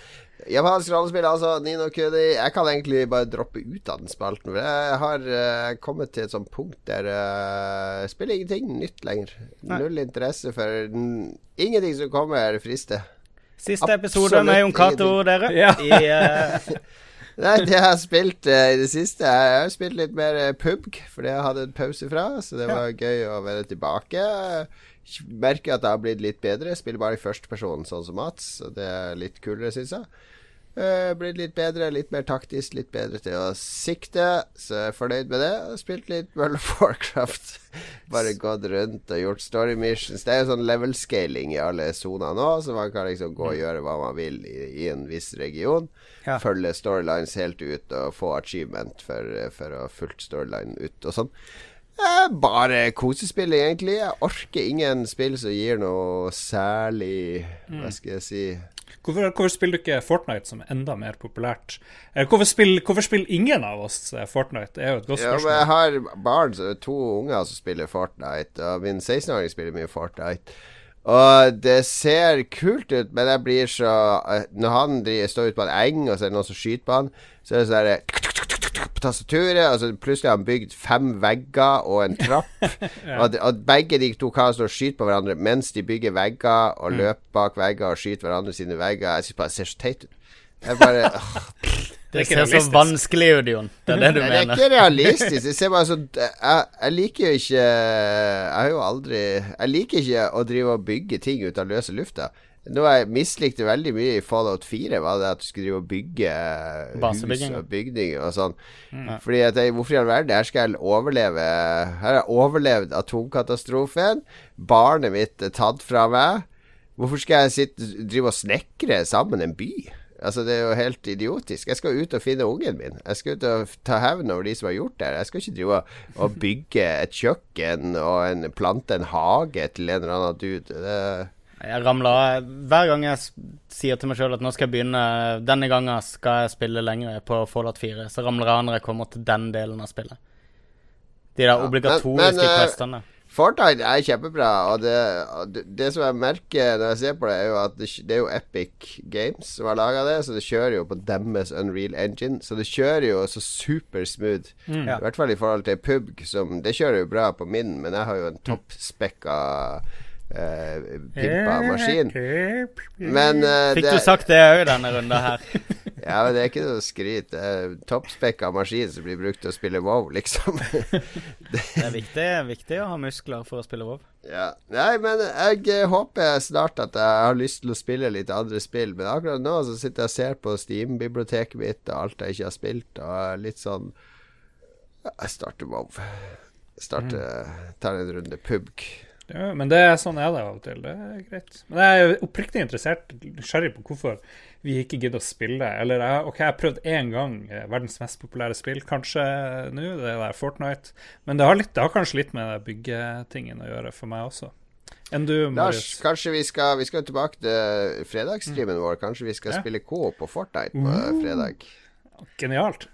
Speaker 1: Japansk rollespill, altså. Nino Kuni. Jeg kan egentlig bare droppe ut av den spalten. Jeg har uh, kommet til et sånt punkt der uh, jeg spiller ingenting nytt lenger. Nei. Null interesse for Ingenting som kommer, frister.
Speaker 3: Siste episode med Jon Cato, dere. Ja. I, uh,
Speaker 1: Nei, det jeg har spilt uh, i det siste Jeg har spilt litt mer uh, PUBG, fordi jeg hadde en pause fra. Så det var gøy å være tilbake. Merker at det har blitt litt bedre. Spiller bare i førsteperson, sånn som Mats. Og det er litt kulere, syns jeg. Uh, blitt litt bedre, litt mer taktisk, litt bedre til å sikte. Så jeg er fornøyd med det. Og spilt litt World of Warcraft. Bare gått rundt og gjort story missions. Det er jo sånn level scaling i alle soner nå, så man kan liksom gå og mm. gjøre hva man vil i, i en viss region. Ja. Følge storylines helt ut og få achievement for, for å ha fulgt storyline ut og sånn. Eh, bare kosespill, egentlig. Jeg orker ingen spill som gir noe særlig Hva mm. skal jeg si
Speaker 2: Hvorfor, hvorfor, spiller du ikke Fortnite, som er enda mer populært? Hvorfor spiller, hvorfor spiller ingen av oss eh, Fortnite? Det er jo et godt spørsmål.
Speaker 1: Ja, jeg har barn, to unger som spiller Fortnite, og min 16-åring spiller mye Fortnite. Og det ser kult ut, men jeg blir så eh, Når han står ute på en eng, og så er det noen som skyter på han, så er det sånn på tastaturet, og så plutselig har han bygd fem vegger og en trapp.
Speaker 2: Ja.
Speaker 1: og, at begge de to karene står og skyter på hverandre mens de bygger vegger, og
Speaker 2: Mm.
Speaker 1: løper bak vegger og skyter hverandre sine vegger. Jeg syns bare det ser så teit ut. Jeg bare
Speaker 2: Det er
Speaker 3: ser så vanskelig ut, Jon. Det er det du
Speaker 1: Nei, det er ikke realistisk. Jeg ser bare så jeg, jeg liker jo ikke Jeg har jo aldri Jeg liker ikke å drive og bygge ting ut av løse lufta. Noe jeg mislikte veldig mye i Fallout 4, var det at du skulle drive og bygge hus og bygninger og sånn. Fordi at jeg, Hvorfor i all verden? Her skal jeg overleve Her har jeg overlevd atomkatastrofen. Barnet mitt er tatt fra meg. Hvorfor skal jeg sitte, drive og snekre sammen en by? Altså Det er jo helt idiotisk. Jeg skal ut og finne ungen min. Jeg skal ut og ta hevn over de som har gjort det. Jeg skal ikke drive og bygge et kjøkken og en, plante en hage til en eller annen dude. Det,
Speaker 3: Jeg ramler av Hver gang jeg sier til meg sjøl at nå skal jeg begynne Denne gangen skal jeg spille lenger på Fallout 4, så ramler jeg av når jeg kommer til den delen av spillet. De der
Speaker 1: ja,
Speaker 3: obligatoriske
Speaker 1: men, eh,
Speaker 3: questene.
Speaker 1: Fortnite er kjempebra, og det, og det, det som jeg merker når jeg ser på det, er jo at det, det er jo Epic Games som har laga det, så det kjører jo på deres Unreal Engine. Så det kjører jo så supersmooth.
Speaker 3: Ja.
Speaker 1: I hvert fall i forhold til PUBG, som Det kjører jo bra på min, men jeg har jo en toppspekka uh, pimpa maskin. Men uh,
Speaker 3: Fikk du sagt det òg denne runda her?
Speaker 1: Ja, men det er ikke noe skryt. Det er toppspekka maskin som blir brukt til å spille WoW, liksom.
Speaker 3: Det er viktig, viktig å ha muskler for å spille WoW.
Speaker 1: Ja. Nei, men jeg eh, håper snart at jeg har lyst til å spille litt andre spill. Men akkurat nå så sitter jeg og ser på Steam-biblioteket mitt og alt jeg ikke har spilt, og litt sånn Jeg starter WoW. Starter Tar en runde PUBG.
Speaker 2: Ja, men det er sånn er det av og til. Det er greit. Men jeg er oppriktig interessert, nysgjerrig på hvorfor vi ikke gidder å spille. Eller ok, jeg har prøvd én gang eh, verdens mest populære spill, kanskje nå, det der Fortnite. Men det har, litt, det har kanskje litt med byggetingen å gjøre for meg også. Enn du,
Speaker 1: Lars, kanskje vi skal Vi skal tilbake til fredagsstreamen vår. Kanskje vi skal
Speaker 2: Ja.
Speaker 1: spille Coop på Fortnite på uh, fredag?
Speaker 2: Genialt.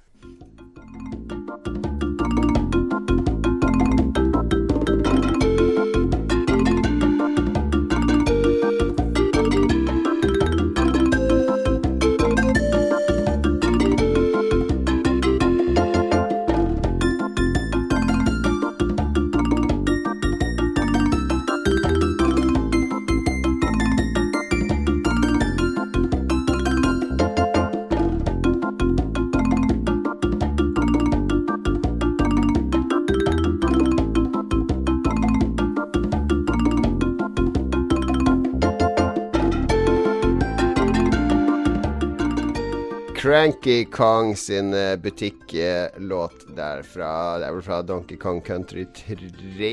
Speaker 1: Cranky Kong sin eh, butikklåt der fra Det er vel fra Donkey Kong Country 3,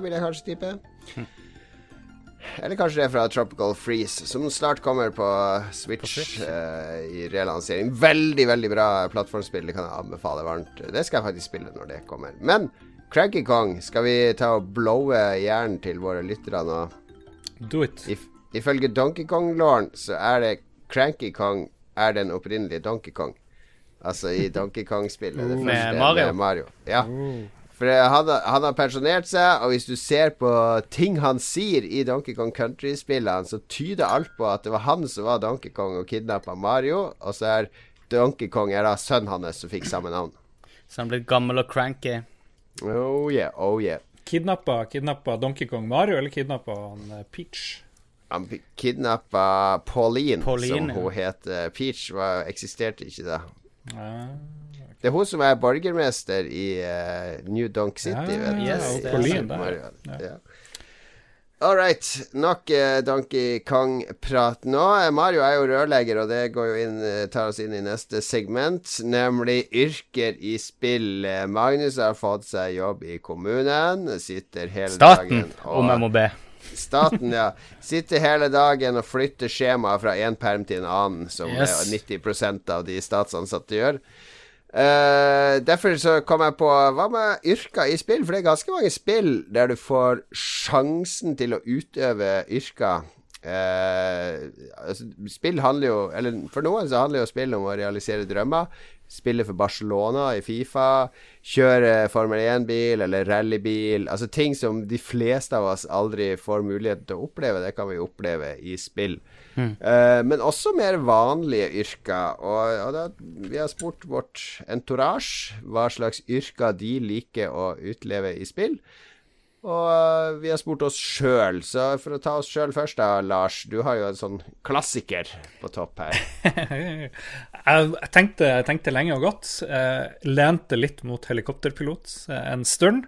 Speaker 1: vil jeg kanskje tippe. Eller kanskje det er fra Tropical Freeze, som snart kommer på Switch,
Speaker 3: Switch.
Speaker 1: Uh, i relansering. Veldig, veldig bra plattformspill. Det kan jeg anbefale varmt. Det skal jeg faktisk spille når det kommer. Men Cranky Kong, skal vi ta og blowe hjernen til våre lyttere nå?
Speaker 2: Do it.
Speaker 1: If, ifølge Donkey Kong-låren så er det Cranky Kong er den opprinnelige Donkey Kong. Altså i Donkey Kong-spillet. Det
Speaker 3: Med
Speaker 1: første
Speaker 3: Mario?
Speaker 1: Med Mario. Ja. For eh, han, har- han har pensjonert seg, og hvis du ser på ting han sier i Donkey Kong Country-spillene, så tyder alt på at det var han som var Donkey Kong og kidnappa Mario, og så er Donkey Kong er da sønnen hans som fikk samme navn.
Speaker 3: Så han er blitt gammel og cranky.
Speaker 1: Oh yeah, oh yeah.
Speaker 2: Kidnappa, kidnappa Donkey Kong Mario, eller kidnappa han eh, Peach?
Speaker 1: Han kidnappa Pauline,
Speaker 3: Pauline,
Speaker 1: som hun het. Eh, Peach var, eksisterte ikke da.
Speaker 2: Ja.
Speaker 1: Det er hun som er borgermester i uh, New Donk City.
Speaker 2: Ja,
Speaker 1: vet
Speaker 3: yes, det
Speaker 2: Pauline ja.
Speaker 1: Ja. All right. Nok uh, Donkey Kong-prat nå. Mario er jo rørlegger, og det går jo inn, tar oss inn i neste segment, nemlig yrker i spill. Magnus har fått seg jobb i kommunen. Sitter hele
Speaker 3: Staten,
Speaker 1: dagen
Speaker 3: om jeg må be.
Speaker 1: Staten, ja. Sitter hele dagen og flytter skjemaer fra én perm til en annen, som
Speaker 3: Yes.
Speaker 1: eh, 90% av de statsansatte gjør. Uh, derfor så kom jeg på Hva med yrker i spill? For det er ganske mange spill der du får sjansen til å utøve yrker. Uh, altså, Spill handler jo Eller for noen så handler jo spill om å realisere drømmer. Spille for Barcelona i Fifa. Kjøre Formel 1-bil eller rallybil. Altså ting som de fleste av oss aldri får muligheten til å oppleve. Det kan vi oppleve i spill. Mm. Uh, men også mer vanlige yrker. Og, og da, vi har spurt vårt entourage hva slags yrker de liker å utleve i spill. Og uh, vi har spurt oss sjøl, så for å ta oss sjøl først da, Lars. Du har jo en sånn klassiker på topp her.
Speaker 2: jeg, tenkte, jeg, tenkte, lenge og godt. Uh, lente litt mot helikopterpilot uh, en stund.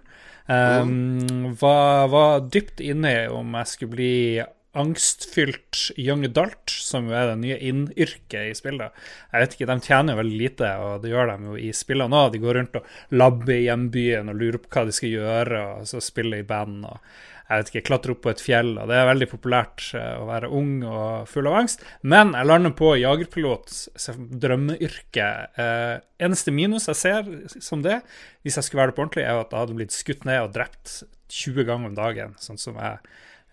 Speaker 2: Um, mm. var, var dypt inne i om jeg skulle bli angstfylt young adult, som jo er det nye innyrket i spillet. Jeg vet ikke, De tjener jo veldig lite, og det gjør de jo i spillene òg. De går rundt og labber i hjembyen og lurer på hva de skal gjøre, og så spiller i band og jeg vet ikke, klatre opp på et fjell. og Det er veldig populært eh, å være ung og full av angst. Men jeg lander på jagerpilot, drømmeyrke. Eh, eneste minus jeg ser som det, hvis jeg skulle være det på ordentlig, er at jeg hadde blitt skutt ned og drept 20 ganger om dagen, sånn som jeg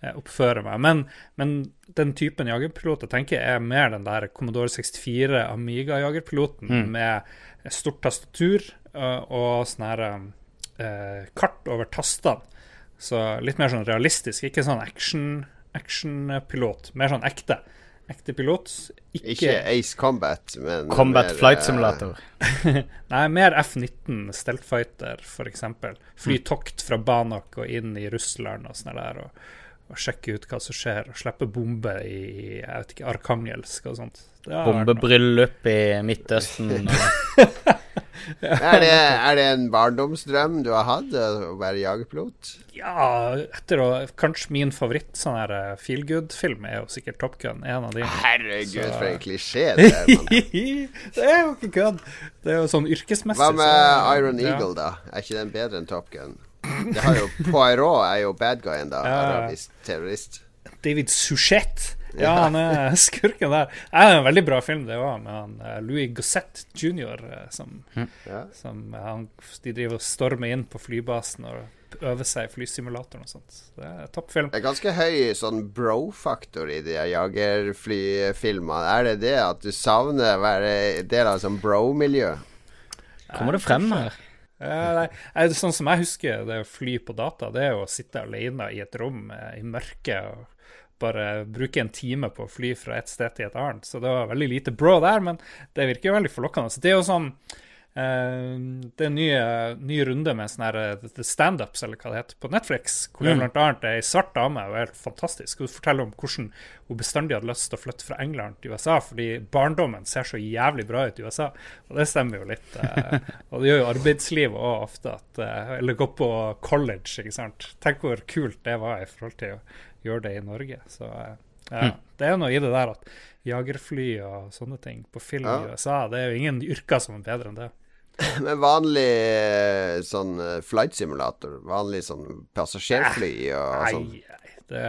Speaker 2: Eh, oppfører meg. Men, men den typen jagerpilot jeg tenker er mer den der Commodore 64 Amiga-jagerpiloten mm. med stort tastatur og, og sånn her eh, kart over tastene. Så litt mer sånn realistisk, ikke sånn action-pilot. mer sånn ekte. Ekte pilot.
Speaker 1: Ikke, ikke Ace Combat, men
Speaker 3: Combat mer, Flight Simulator.
Speaker 2: Nei, mer F-19 Steltfighter, f.eks. Fly mm. tokt fra Banak og inn i Russland og sånn der. og og sjekke ut hva som skjer, og slippe bombe i jeg vet ikke, Arkangelsk og sånt.
Speaker 3: Bombebryllup i Midtøsten.
Speaker 1: er, det, er, det, en barndomsdrøm du har hatt, å være jagerpilot?
Speaker 2: Ja, etter å Kanskje min favoritt sånn her eh, feel good-film er jo sikkert Top Gun. En av de.
Speaker 1: Herregud, så... for en klisjé det er.
Speaker 2: det er jo ikke kødd. Det er jo sånn yrkesmessig.
Speaker 1: Hva med så, Iron Eagle, ja. da? Er ikke den bedre enn Top Gun? Det har jo Poirot er jo bad guyen, da. Ja. Arabisk terrorist.
Speaker 2: David Suchet. Ja, han er skurken der. Det er en veldig bra film, det òg, med han eh, Louis Gossett jr. Eh, som, ja. som han, De driver og stormer inn på flybasen og øver seg i flysimulatoren og sånt. Det er toppfilm.
Speaker 1: Det er ganske høy sånn bro-faktor i de jagerflyfilmene. Er det det at du savner å være del av et sånt bro-miljø?
Speaker 3: Kommer det frem her?
Speaker 2: Nei, sånn som jeg husker det å fly på data, det er å sitte alene i et rom i mørket og bare bruke en time på å fly fra et sted til et annet. Så det var veldig lite bro der, men det virker jo veldig forlokkende. Så det er jo sånn Uh, det er en ny, ny runde med sånne uh, standups, eller hva det heter, på Netflix. Hvor det mm. blant annet ei svart dame og helt fantastisk. Hun forteller om hvordan hun bestandig hadde lyst til å flytte fra England til USA fordi barndommen ser så jævlig bra ut i USA. Og det stemmer jo litt. Uh, og det gjør jo arbeidslivet òg ofte at Eller gå på college, ikke sant. Tenk hvor kult det var i forhold til å gjøre det i Norge. Så ja, mm. det er noe i det der at jagerfly og sånne ting på film ja. i USA, det er jo ingen yrker som er bedre enn det.
Speaker 1: Men vanlig eh, sånn eh, flight simulator? Vanlig sånn passasjerfly og sånn?
Speaker 2: Nei, det,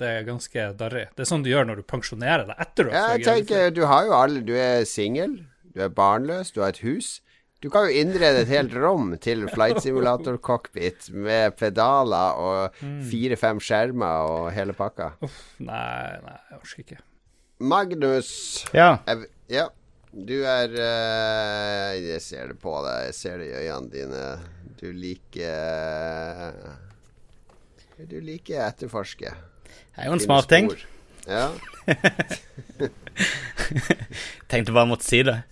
Speaker 2: det, er ganske darrig. Det er sånn du gjør når du pensjonerer deg etter
Speaker 1: ja, jeg tenker, Du har jo alle Du er singel, du er barnløs, du har et hus. Du kan jo innrede et helt rom til flight simulator-cockpit med pedaler og mm. fire-fem skjermer og hele pakka.
Speaker 2: Uff, nei, nei, jeg orker ikke.
Speaker 1: Magnus.
Speaker 3: Ja.
Speaker 1: Jeg, ja. Du er uh, Jeg ser det på deg. Jeg ser det i øynene dine. Du liker Du liker å etterforske.
Speaker 3: Det er jo en smart ting.
Speaker 1: Ja.
Speaker 3: Tenkte bare måtte si det.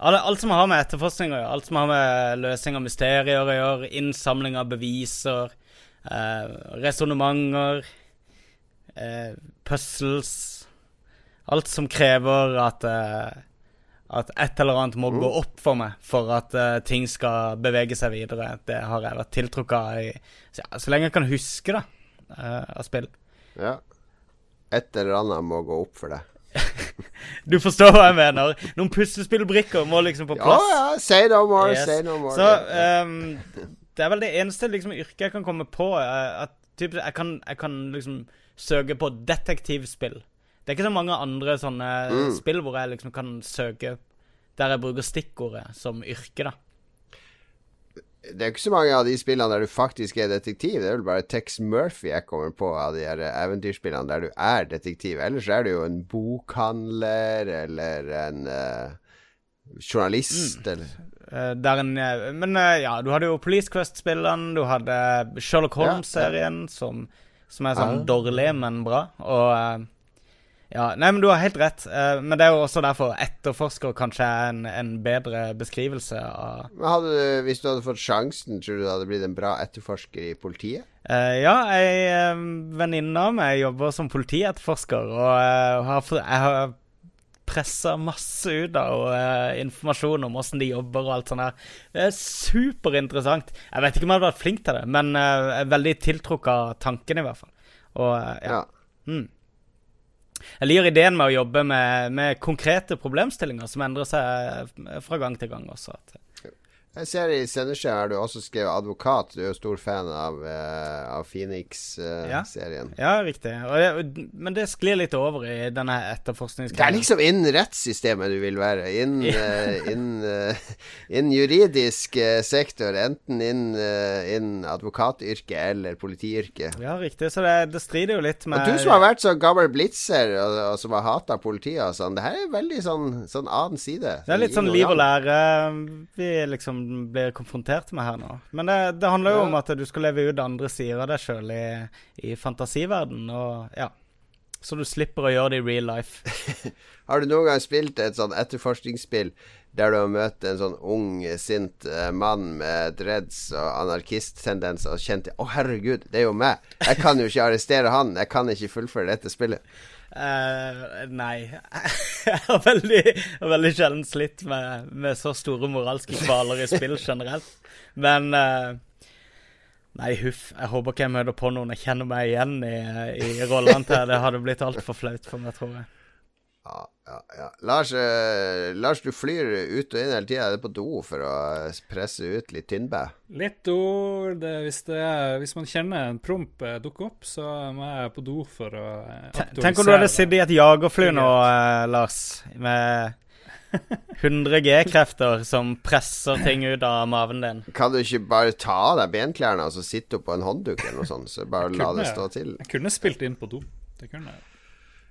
Speaker 3: Alt som har med etterforskning å gjøre, alt som har med løsning av mysterier å gjøre, innsamling av beviser, eh, resonnementer, eh, puzzles Alt som krever at eh, at et eller annet må mm. gå opp for meg for at uh, ting skal bevege seg videre. Det har jeg vært tiltrukket av i så, ja, så, lenge jeg kan huske det uh, av spill.
Speaker 1: Ja. Et eller annet må gå opp for deg.
Speaker 3: du forstår hva jeg mener? Noen puslespillbrikker må liksom på plass.
Speaker 1: Ja, ja. Say no more, yes. say no more.
Speaker 3: Så um, det er vel det eneste liksom, yrket jeg kan komme på. At typ, jeg, kan, jeg kan liksom søke på detektivspill. Det er ikke så mange andre sånne mm. spill hvor jeg liksom kan søke der jeg bruker stikkordet som yrke, da.
Speaker 1: Det er ikke så mange av de spillene der du faktisk er detektiv. Det er vel bare Tex Murphy jeg kommer på av de her eventyrspillene der du er detektiv. Ellers er du jo en bokhandler eller en uh, journalist, mm. eller
Speaker 3: Uh, en, men uh, ja, du hadde jo Police Quest-spillene, du hadde Sherlock Holmes-serien, ja, som, som, er sånn ja. dårlig, men bra. Og ja, nei, men Du har helt rett. Uh, men det er jo også derfor etterforsker kanskje er en, en bedre beskrivelse av
Speaker 1: Men hadde du, Hvis du hadde fått sjansen, tror du du hadde blitt en bra etterforsker i politiet?
Speaker 3: Uh, ja, ei uh, venninne av meg jobber som politietterforsker, og uh, har, jeg har pressa masse ut av uh, informasjon om åssen de jobber og alt sånt her. Det er superinteressant. Jeg vet ikke om jeg hadde vært flink til det, men uh, er veldig tiltrukket av tanken, i hvert fall. Og ja. ja. Mm. Jeg liker ideen med å jobbe med, med, konkrete problemstillinger som endrer seg fra gang til gang også. At
Speaker 1: jeg ser i sendeskjea har du også skrevet advokat. Du er jo stor fan av, uh, av Phoenix-serien.
Speaker 3: Uh, ja. ja. riktig. Det, men det sklir litt over i denne etterforskningsgreia.
Speaker 1: Det er liksom innen rettssystemet du vil være. Innen uh, inn, inn juridisk sektor. Enten innen inn advokatyrket eller politiyrket.
Speaker 3: Ja, riktig. Så det, det, strider jo litt med
Speaker 1: Og du som har vært så gammel blitzer, og, og som har hata politiet og sånn, det her er veldig sånn, sånn annen side.
Speaker 3: Det er litt sånn liv og lære. Vi liksom blir konfrontert med her nå. Men det, det handler jo ja. om at du skal leve ut andre sider av deg sjøl i, i fantasiverden, og ja. Så du slipper å gjøre det i real life.
Speaker 1: har du noen gang spilt et sånn etterforskningsspill der du har møtt en sånn ung, sint uh, mann med dreads og anarkisttendenser og kjent Å, oh, herregud, det er jo meg. Jeg kan jo ikke arrestere han. Jeg kan ikke fullføre dette spillet.
Speaker 3: Uh, nei. jeg har veldig, veldig sjelden slitt med, med, så store moralske kvaler i spill generelt. Men uh, Nei, huff. Jeg håper ikke jeg møter på noen jeg kjenner meg igjen i, i rollene til. Det hadde blitt altfor flaut for meg, tror jeg.
Speaker 1: Ja, ja, ja. Lars, eh, Lars, du flyr ut og inn hele tida. Er det på do for å presse ut litt tynnbæ?
Speaker 2: Litt do. Det, hvis, det hvis, man kjenner en promp uh, dukke opp, så må jeg på do for å aktualisere.
Speaker 3: Tenk om du hadde sittet i et jagerfly nå, Lars, med 100 G-krefter som presser ting ut av maven din.
Speaker 1: Kan du ikke bare ta av deg benklærne og så sitte på en håndduk eller noe sånt? Så bare la det stå til?
Speaker 2: Jeg kunne spilt inn på do. Det kunne jeg.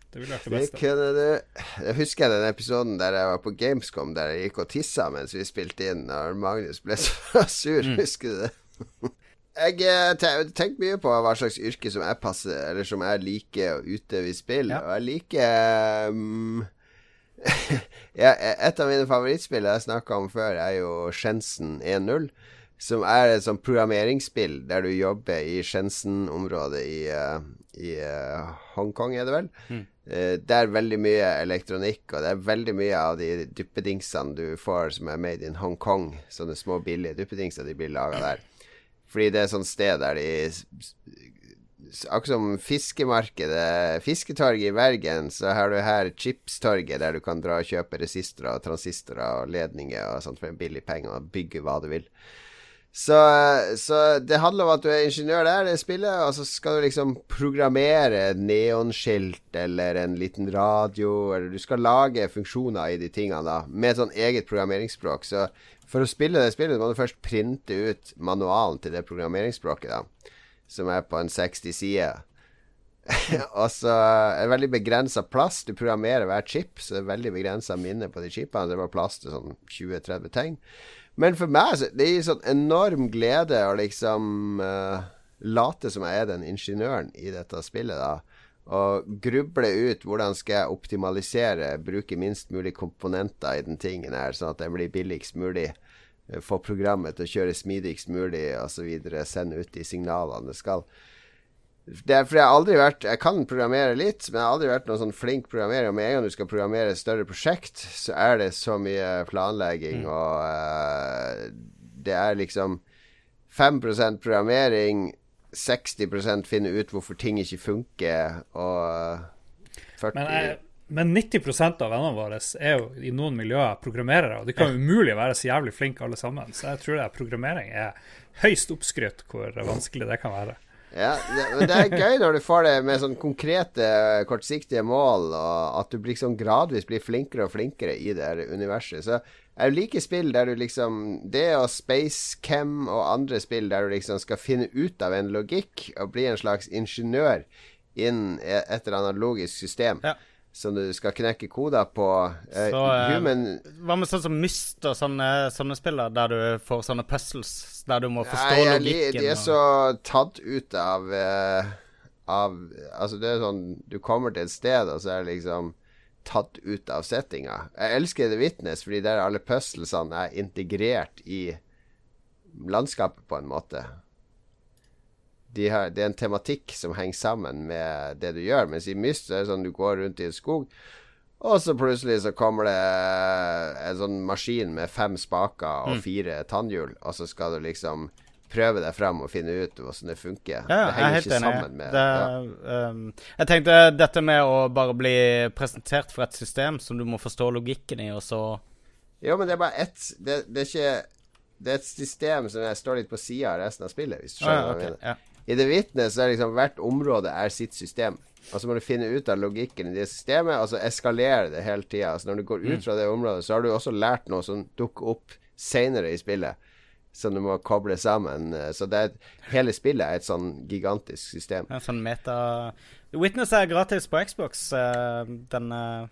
Speaker 2: Det ville vært det beste.
Speaker 1: Du. Jeg husker den episoden der jeg var på Gamescom, der jeg gikk og tissa mens vi spilte inn, og Magnus ble så sur. Mm. Husker du det? jeg eh, tenker mye på hva slags yrke som jeg passer, eller som jeg liker å utøve i spill. Ja. Og jeg liker um, ja, Et av mine favorittspill jeg snakka om før, er jo Shensen 1.0 som er et sånt programmeringsspill der du jobber i Shenzhen-området i, uh, i uh, Hongkong, er det vel. Mm. Uh, det er veldig mye elektronikk, og det er veldig mye av de duppedingsene du får som er made in Hongkong. Sånne små, billige duppedingser de blir laga der. Fordi det er sånn sted der de Akkurat som fiskemarkedet, fisketorget i Bergen, så har du her Chipstorget, der du kan dra og kjøpe resistorer og transistorer og ledninger og sånt for en billig penge og bygge hva du vil. Så, så, det handler om at du er ingeniør der, det spillet, og så skal du liksom programmere et neonskilt eller en liten radio, eller du skal lage funksjoner i de tingene da, med et sånn eget programmeringsspråk. Så for å spille det spillet må du først printe ut manualen til det programmeringsspråket, da, som er på en 60 sider. og så er det veldig begrensa plass. Du programmerer hver chip, så det er veldig begrensa minne på de chipene. Det er bare plass til sånn 20-30 tegn. Men for meg så, det gir sånn enorm glede å liksom uh, late som jeg er den ingeniøren i dette spillet, da. Og gruble ut hvordan skal jeg optimalisere, bruke minst mulig komponenter i den tingen her, sånn at den blir billigst mulig. Eh, få programmet til å kjøre smidigst mulig osv. Sende ut de signalene det skal. Det fordi jeg har aldri vært Jeg kan programmere litt, men jeg har aldri vært noen sånn flink programmerer. Og med en gang du skal programmere et større prosjekt, så er det så mye planlegging, mm. og uh, det er liksom 5% programmering, 60% finne ut hvorfor ting ikke funker, og 40
Speaker 2: men, jeg, men 90% av vennene våre er jo i noen miljøer programmerere, og de kan umulig være så jævlig flinke alle sammen. Så jeg tror det programmering er høyst oppskrytt hvor vanskelig det kan være.
Speaker 1: Ja, det, det er gøy når du får det med sånn konkrete, kortsiktige mål, og at du liksom gradvis blir flinkere og flinkere i det her universet. Så jeg liker spill der du liksom Det og Spacecam og andre spill der du liksom skal finne ut av en logikk og bli en slags ingeniør innen et eller annet logisk system.
Speaker 3: Ja.
Speaker 1: Som du skal knekke koder på. Eh,
Speaker 3: Så, eh,
Speaker 1: human
Speaker 3: Hva med sånn som Myst og sånne, sånne spill, da, der du får sånne puzzles der du må forstå
Speaker 1: Nei, jeg
Speaker 3: logikken?
Speaker 1: De er
Speaker 3: og-
Speaker 1: så tatt ut av eh, Av Altså, det er sånn Du kommer til et sted, og så er det liksom tatt ut av settinga. Jeg elsker The Witness, fordi der alle puzzlesene er integrert i landskapet, på en måte. De har, det er en tematikk som henger sammen med det du gjør. Mens i Myst er det sånn du går rundt i en skog, og så plutselig så kommer det en sånn maskin med fem spaker og fire tannhjul, og så skal du liksom prøve deg fram og finne ut hvordan det funker.
Speaker 3: Ja,
Speaker 1: det
Speaker 3: er
Speaker 1: henger ikke
Speaker 3: enig.
Speaker 1: sammen med
Speaker 3: det,
Speaker 1: ja.
Speaker 3: um, Jeg tenkte dette med å bare bli presentert for et system som du må forstå logikken i, og så
Speaker 1: Jo, men det er bare ett det, det er ikke Det er et system som jeg står litt på sida av resten av spillet, hvis du
Speaker 3: skjønner
Speaker 1: skjønner
Speaker 3: ja,
Speaker 1: hva
Speaker 3: ok,
Speaker 1: jeg mener. I The Witness er liksom hvert område er sitt system. Og så må du finne ut av logikken i det systemet, og så eskalere det hele tida. Altså når du går
Speaker 3: Mm.
Speaker 1: ut fra det området, så har du også lært noe som dukker opp seinere i spillet. Som du må koble sammen. Så det er, hele spillet er et sånn gigantisk system.
Speaker 3: En sånn meta Witness er gratis på Xbox uh, denne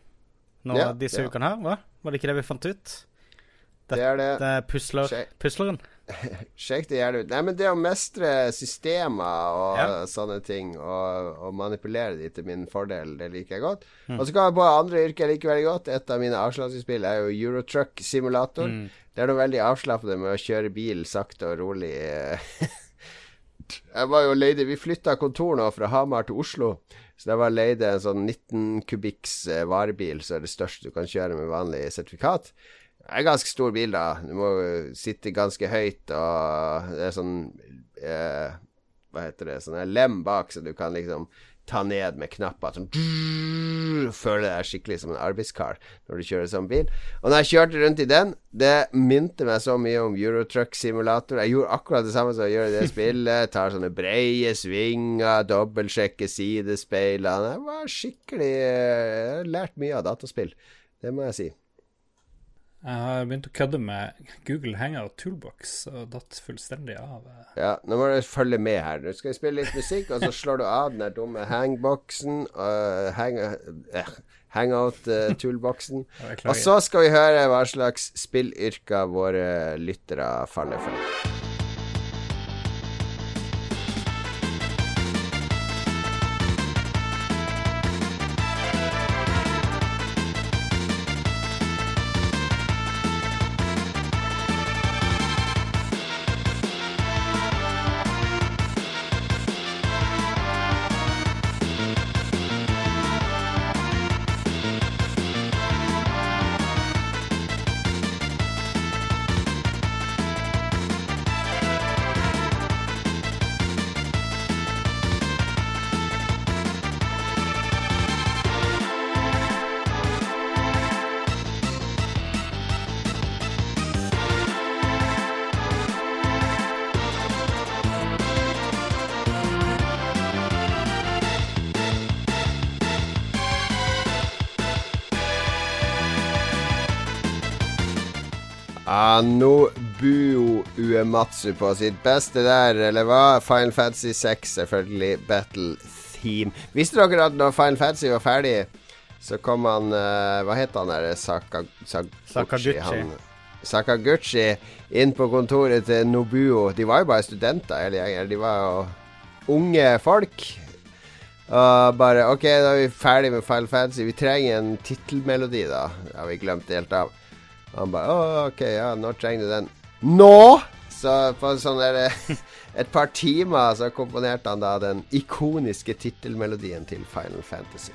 Speaker 3: nå
Speaker 1: Ja,
Speaker 3: disse
Speaker 1: ja.
Speaker 3: ukene her, hva? Var det ikke det vi fant ut?
Speaker 1: Det er det.
Speaker 3: Det er pusler, pusleren.
Speaker 1: Sjekk det gjerne ut. Nei, men det å mestre systemer og
Speaker 3: Ja.
Speaker 1: sånne ting, og, og manipulere de til min fordel, det liker jeg godt.
Speaker 3: Mm.
Speaker 1: Og så kan jeg på andre yrker jeg liker veldig godt. Et av mine avslapningsspill er jo Eurotruck Simulator.
Speaker 3: Mm.
Speaker 1: Det er noe veldig avslappende med å kjøre bil sakte og rolig. jeg var jo leide Vi flytta kontor nå fra Hamar til Oslo. Så jeg var leide en sånn 19 kubikks eh, varebil, så er det største du kan kjøre med vanlig sertifikat. Er en ganske stor bil, da. Du må sitte ganske høyt, og det er sånn eh, Hva heter det? Sånn lem bak, så du kan liksom ta ned med knapper. Sånn Føle deg skikkelig som en arbeidskar når du kjører sånn bil. Og når jeg kjørte rundt i den, det minte meg så mye om Eurotruck Simulator. Jeg gjorde akkurat det samme som jeg gjør i det spillet. Tar sånne breie svinger, dobbeltsjekker sidespeilene. Jeg var skikkelig Jeg har lært mye av dataspill. Det må jeg si.
Speaker 2: Jeg har begynt å kødde med Google Hangout Toolbox og datt fullstendig av.
Speaker 1: Ja, nå må du følge med her. Nå skal vi spille litt musikk, og så slår du av den der dumme hangboxen. Uh, hang, uh, Hangout-toolboxen.
Speaker 2: Ja,
Speaker 1: og så skal vi høre hva slags spillyrker våre lyttere faller for. Anobuo Uematsu på sitt beste der, eller hva? Final Fantasy 6, selvfølgelig. Battle Theme. Visste dere at når Final Fantasy var ferdig, så kom han uh, Hva het han der? Saka, Sakaguchi.
Speaker 3: Sakaguchi.
Speaker 1: Han, Sakaguchi inn på kontoret til Nobuo. De var jo bare studenter, hele gjengen. De var jo unge folk. Og bare OK, da er vi ferdig med Final Fantasy. Vi trenger en tittelmelodi, da. Det har vi glemt helt av. Han bare OK, ja, nå trenger du den? Nå! Så på sånn der Et par timer så komponerte han da den ikoniske tittelmelodien til Final Fantasy.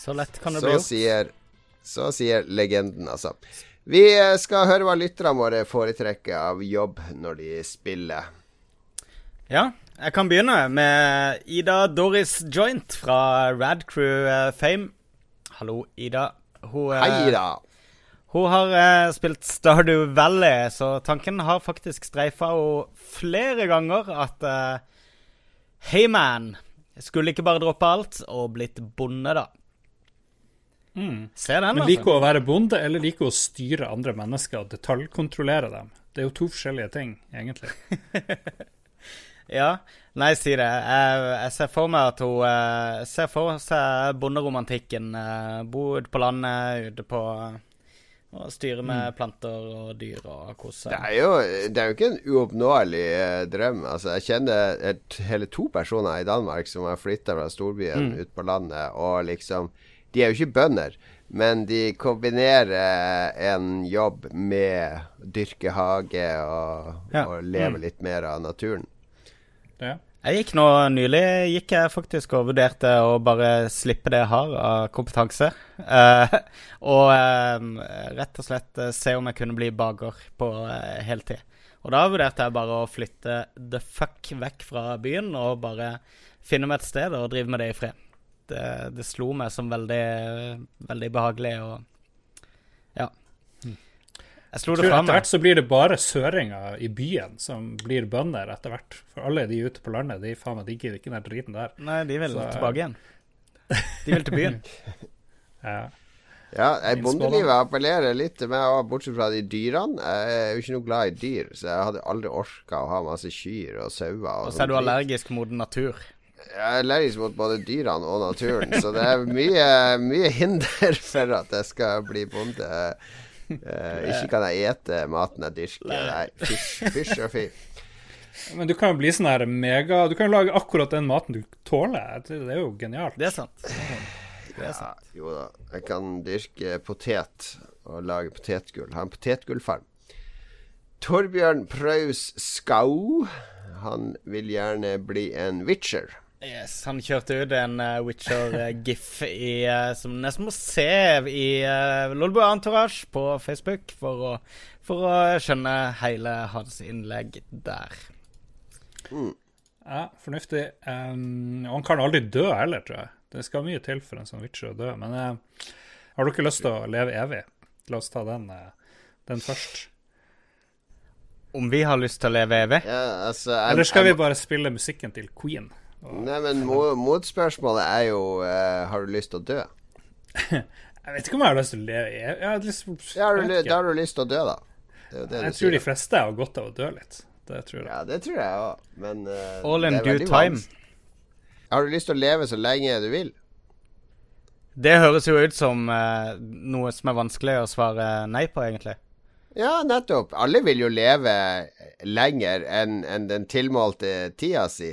Speaker 3: Så lett kan det
Speaker 1: Så
Speaker 3: bli gjort.
Speaker 1: sier, så sier legenden, altså. Vi eh, skal høre hva lytterne våre foretrekker av jobb når de spiller.
Speaker 3: Ja, jeg kan begynne med Ida Doris Joint fra Radcrew eh, Fame. Hallo, Ida. Hun, eh,
Speaker 1: Hei da!
Speaker 3: Hun har eh, spilt Stardew Valley, så tanken har faktisk streifa henne flere ganger at eh, Hey man, skulle ikke bare droppe alt og blitt bonde, da. Ser den,
Speaker 2: Men
Speaker 3: altså.
Speaker 2: liker hun å være bonde, eller liker hun å styre andre mennesker og detaljkontrollere dem? Det er jo to forskjellige ting, egentlig.
Speaker 3: Ja, nei, si det. Jeg, jeg ser for meg at hun eh, ser for seg bonderomantikken. eh, bo ute på landet, ute på Og styre med planter og dyr og kose
Speaker 1: Det er jo, det er jo ikke en uoppnåelig eh, drøm. Altså, jeg kjenner et, hele to personer i Danmark som har flytta fra storbyen ut på landet, og liksom De er jo ikke bønder, men de kombinerer en jobb med dyrke hage og,
Speaker 3: Ja.
Speaker 1: og leve litt mer av naturen.
Speaker 2: Ja.
Speaker 3: Jeg gikk nå nylig gikk jeg faktisk og vurderte å bare slippe det jeg har av kompetanse. Eh, og eh, rett og slett eh, se om jeg kunne bli baker på eh, heltid. Og da vurderte jeg bare å flytte the fuck vekk fra byen og bare finne meg et sted og drive med det i fred. Det, det slo meg som veldig, veldig behagelig og ja. Jeg slo det
Speaker 2: tror etter hvert så blir det bare søringer i byen som blir bønder etter hvert. For alle de ute på landet, de faen meg digger ikke den driten der.
Speaker 3: Nei, de vil
Speaker 2: Så-
Speaker 3: tilbake igjen. De vil til byen.
Speaker 2: Ja.
Speaker 1: Ja, eh, Bondelivet appellerer litt til meg òg, bortsett fra de dyrene. Jeg er jo ikke noe glad i dyr, så jeg hadde aldri orka å ha masse kyr og sauer.
Speaker 3: Og så er du allergisk mot natur.
Speaker 1: Jeg er allergisk mot både dyrene og naturen, så det er mye, mye hinder for at jeg skal bli bonde. Eh, ikke kan jeg ete maten jeg dyrker. Nei, fysj, fysj og fy.
Speaker 2: Men du kan jo bli sånn her mega Du kan jo lage akkurat den maten du tåler. Det det er jo genialt.
Speaker 3: Det er sant. Det er
Speaker 1: Ja,
Speaker 3: sant.
Speaker 1: jo da. Jeg kan dyrke potet og lage potetgull. Ha en potetgullfarm. Torbjørn Praus Skau. Han vil gjerne bli en witcher.
Speaker 3: Yes, han kjørte ut en uh, Witcher-gif uh, eh, som nesten må se i uh, Lolbo Entourage på Facebook for å, for å skjønne hele hans innlegg der.
Speaker 2: Ja, fornuftig. Um, og han kan aldri dø heller, tror jeg. Det skal mye til for en sånn Witcher å dø. Men uh, har dere lyst til å leve evig? La oss ta den, eh, den først.
Speaker 3: Om vi har lyst til å leve evig?
Speaker 1: Ja, altså,
Speaker 2: Eller skal vi bare spille musikken til Queen?
Speaker 1: Nei, men mo motspørsmålet er jo uh, Har du lyst til å dø?
Speaker 2: Jeg vet ikke om jeg har lyst til å leve Jeg, Jeg, har lyst,
Speaker 1: Ja, har du,
Speaker 2: jeg,
Speaker 1: da har du lyst til å dø, da. Det er jo det
Speaker 2: jeg
Speaker 1: du
Speaker 2: tror de fleste har godt av å dø litt. Det tror jeg.
Speaker 1: Ja, det tror jeg òg, men uh,
Speaker 3: All in due time.
Speaker 1: vanskelig. Har du lyst til å leve så lenge du vil?
Speaker 3: Det høres jo ut som uh, noe som er vanskelig å svare nei på, egentlig.
Speaker 1: Ja, nettopp. Alle vil jo leve lenger enn enn den tilmålte tida si.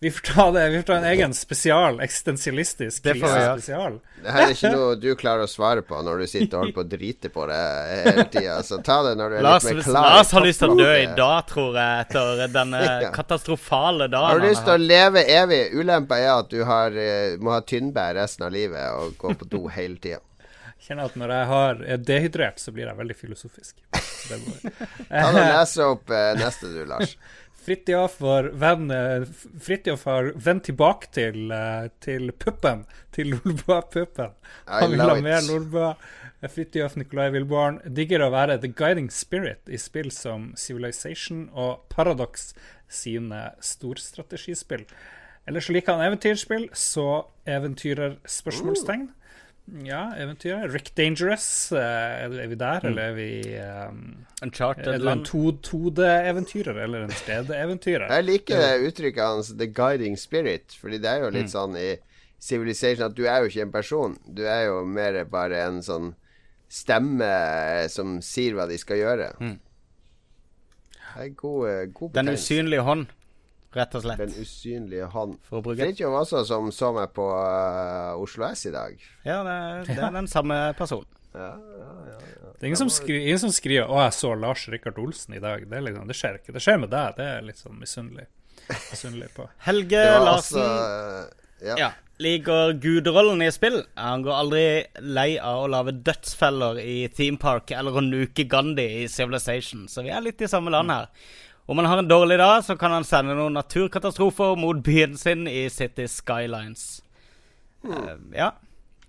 Speaker 2: Vi får ta det, vi får ta en egen spesial, eksistensialistisk krisespesial.
Speaker 1: Det her er ikke noe du klarer å svare på når du sitter og holder på å drite på det hele tida. Så ta det når du er
Speaker 3: Lars,
Speaker 1: litt mer klar.
Speaker 3: Lars har lyst til å dø i dag, tror jeg, etter denne
Speaker 1: Ja.
Speaker 3: katastrofale
Speaker 1: Har du lyst til å leve evig? Ulempa er at du har, eh, må ha tynnbær resten av livet og gå på do hele tida.
Speaker 2: Kjenner at når jeg har, er dehydrert, så blir jeg veldig filosofisk. Det må-
Speaker 1: Ta og Lese opp eh, neste, du, Lars.
Speaker 2: Fridtjof var venn eh, Fridtjof har vendt tilbake til, eh, til puppen. Til Lolbua-puppen. Han vil ha mer. Lolbua. Fridtjof Nicolai Wilborn digger å være the guiding spirit i spill som Civilization og Paradox sine storstrategispill. Eller så liker han eventyrspill, så eventyrer spørsmålstegn. Ja, eventyrer. Rick Dangerous, eh, er vi der, eller er vi um,
Speaker 3: Uncharted
Speaker 2: Eller en
Speaker 3: land.
Speaker 2: to- 2D-eventyrer eller en 3D-eventyrer?
Speaker 1: Jeg liker det uttrykket hans, 'the guiding spirit', fordi det er jo litt sånn i Civilization at du er jo ikke en person. Du er jo mer bare en sånn stemme som sier hva de skal gjøre. Det er god, eh, god
Speaker 3: Den usynlige hånd, rett og slett.
Speaker 1: Den usynlige hånd.
Speaker 3: For å bruke
Speaker 1: Fridtjof også, som så meg på uh, Oslo S i dag.
Speaker 3: Ja, det, det er den samme personen.
Speaker 1: Ja, ja, ja, ja.
Speaker 2: Det er ingen som, skri, ingen som skriver 'Å, jeg så Lars Rikard Olsen i dag'. Det, liksom, det skjer ikke. Det skjer med deg. Det er litt sånn misunnelig. Misunnelig på.
Speaker 3: Helge Larsen
Speaker 1: altså eh, ja.
Speaker 3: ja, liker guderollen i spill. Han går aldri lei av å lage dødsfeller i Theme Park eller å nuke Gandhi i Civilization, så vi er litt i samme land her. Om han har en dårlig dag, så kan han sende noen naturkatastrofer mot byen sin i City Skylines. Eh, ja,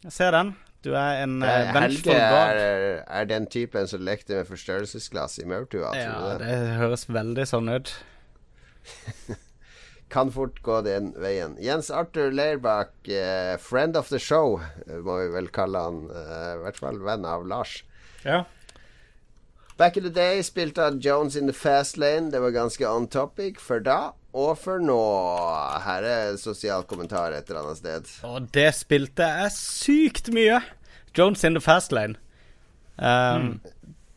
Speaker 3: jeg ser den. Du er en uh,
Speaker 1: Eh,
Speaker 3: vengeful
Speaker 1: Helge
Speaker 3: god.
Speaker 1: er, er den typen som lekte med forstørrelsesglass i maurtua, tror
Speaker 3: Ja,
Speaker 1: du det?
Speaker 3: det høres veldig sånn ut.
Speaker 1: kan fort gå den veien. Jens Arthur Leirbakk, uh, friend of the show, må vi vel kalle han. Uh, I hvert fall venn av Lars.
Speaker 2: Ja.
Speaker 1: Back in the day spilte han Jones in the fast lane. Det var ganske on topic for da og for nå. Her er sosial kommentar et eller annet sted.
Speaker 3: Og det spilte jeg sykt mye. Jones in the fast lane. Um,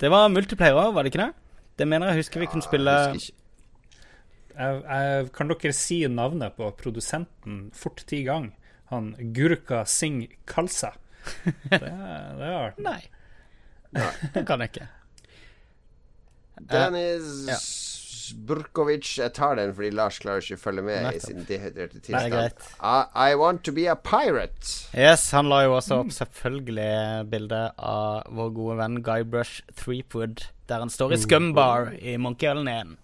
Speaker 3: Det var multiplayer òg, var det ikke det? Det mener jeg husker vi kunne spille
Speaker 1: Jeg ikke.
Speaker 2: Jeg, jeg, kan dere si navnet på produsenten fort ti ganger? Han Gurka Singh Kalsa. Det, det er artig.
Speaker 3: Nei. Det kan jeg ikke.
Speaker 1: Dennis Burkovic Jeg tar den fordi Lars klarer ikke å følge med i sin dehydrerte
Speaker 3: er
Speaker 1: tilstand. I, I want to be a pirate.
Speaker 3: Yes, han la jo også opp selvfølgelig bilde av vår gode venn Guybrush Threepwood, der han står i Scumbar i Monkey Island 1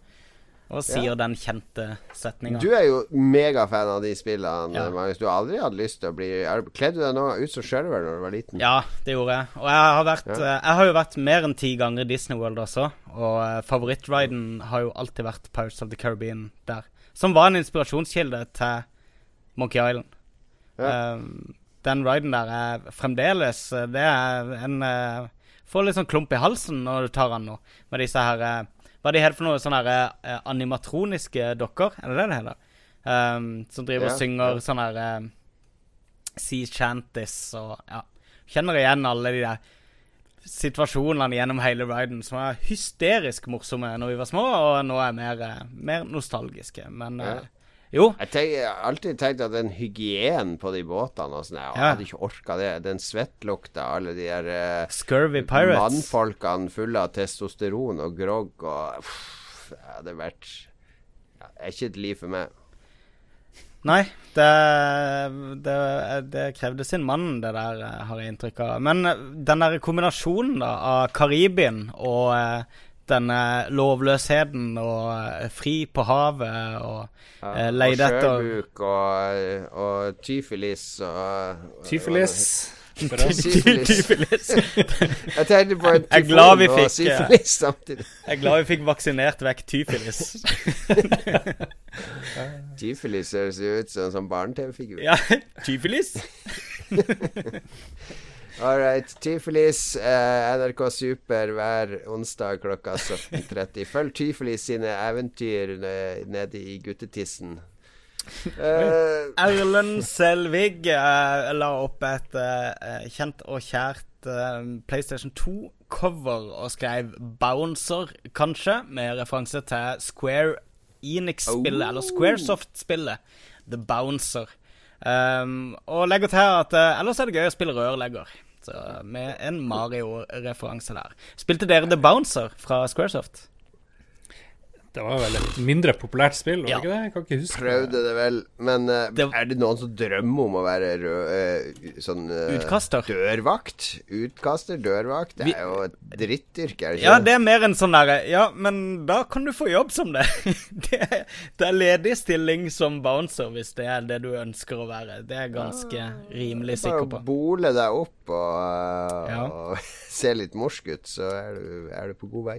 Speaker 3: og sier den kjente setninga.
Speaker 1: Du er jo megafan av de spillene,
Speaker 3: Ja.
Speaker 1: Magnus. Du har aldri hatt lyst til å bli Kledde du deg noe ut som sjørøver da du var liten?
Speaker 3: Ja, det gjorde jeg. Og jeg har, vært,
Speaker 1: Ja.
Speaker 3: eh, jeg har jo vært mer enn ti ganger i Disney World også. Og eh, favorittriden har jo alltid vært Pirates of the Caribbean der. Som var en inspirasjonskilde til Monkey Island.
Speaker 1: Ja.
Speaker 3: Um, den riden der er fremdeles Det er en Får litt sånn klump i halsen når du tar den nå, med disse her Hva er de heter for noe? Sånne her, eh, animatroniske dokker? Er det det det heter? Um, som driver
Speaker 1: Ja,
Speaker 3: og synger
Speaker 1: ja.
Speaker 3: sånn her eh, Sea Chantis og ja. Kjenner igjen alle de der situasjonene gjennom hele riden som er hysterisk morsomme når vi var små, og nå er mer, eh, mer nostalgiske. Men
Speaker 1: Ja.
Speaker 3: eh, jo,
Speaker 1: Jeg, har alltid tenkt at den hygienen på de båtene og sånn Jeg
Speaker 3: Ja.
Speaker 1: hadde ikke orka det. Den svettlukta, alle de der uh,
Speaker 3: Scurvy Pirates.
Speaker 1: mannfolkene fulle av testosteron og grogg og uff, Det hadde vært ja, Det er ikke et liv for meg.
Speaker 3: Nei, det, det, det krevde sin mann, det der, eh, har jeg inntrykk av. Men eh, den der kombinasjonen da, av Karibien og eh, denne lovløsheten og eh, fri på havet og
Speaker 1: Ja,
Speaker 3: eh,
Speaker 1: og
Speaker 3: leide etter
Speaker 1: sjøbuk og, og tyfilis og
Speaker 2: Tyfilis.
Speaker 3: Tyfilis.
Speaker 1: Jeg tenkte på en tyfon og
Speaker 3: fikk, eh,
Speaker 1: syfilis samtidig.
Speaker 3: Jeg er glad vi fikk vaksinert vekk tyfilis.
Speaker 1: Tyfilis høres jo ut som en sånn barne-TV-figur.
Speaker 3: ja, tyfilis?
Speaker 1: All right. Tyfilis, eh, NRK Super hver onsdag klokka 17.30. Følg Tyfilis sine eventyr nede i guttetissen. Uh,
Speaker 3: Erlend Selvig eh, la opp et eh, kjent og kjært eh, PlayStation 2-cover og skrev 'Bouncer', kanskje, med referanse til Square Enix-spillet,
Speaker 1: Oh.
Speaker 3: eller Squaresoft-spillet The Bouncer. Um, og legger til at ellers er det gøy å spille rørlegger. Med en Mario-referanse der. Spilte dere The Bouncer fra Squaresoft?
Speaker 2: Det var vel et mindre populært spill, var
Speaker 3: Ja.
Speaker 2: ikke det? Jeg kan ikke huske
Speaker 1: prøvde det vel, men uh,
Speaker 3: Det-
Speaker 1: er det noen som drømmer om å være rød, uh, sånn uh,
Speaker 3: Utkaster.
Speaker 1: Dørvakt? Utkaster, dørvakt? Det er jo et drittyrke, er det ikke?
Speaker 3: Ja, det er mer en sånn derre Ja, men da kan du få jobb som det. det, er, det er ledig stilling som bouncer hvis det er det du ønsker å være. Det er jeg ganske rimelig
Speaker 1: Bare
Speaker 3: sikker
Speaker 1: å
Speaker 3: Bare
Speaker 1: bole deg opp og, eh,
Speaker 3: Ja.
Speaker 1: og se litt morsk ut, så er du, er du på god vei.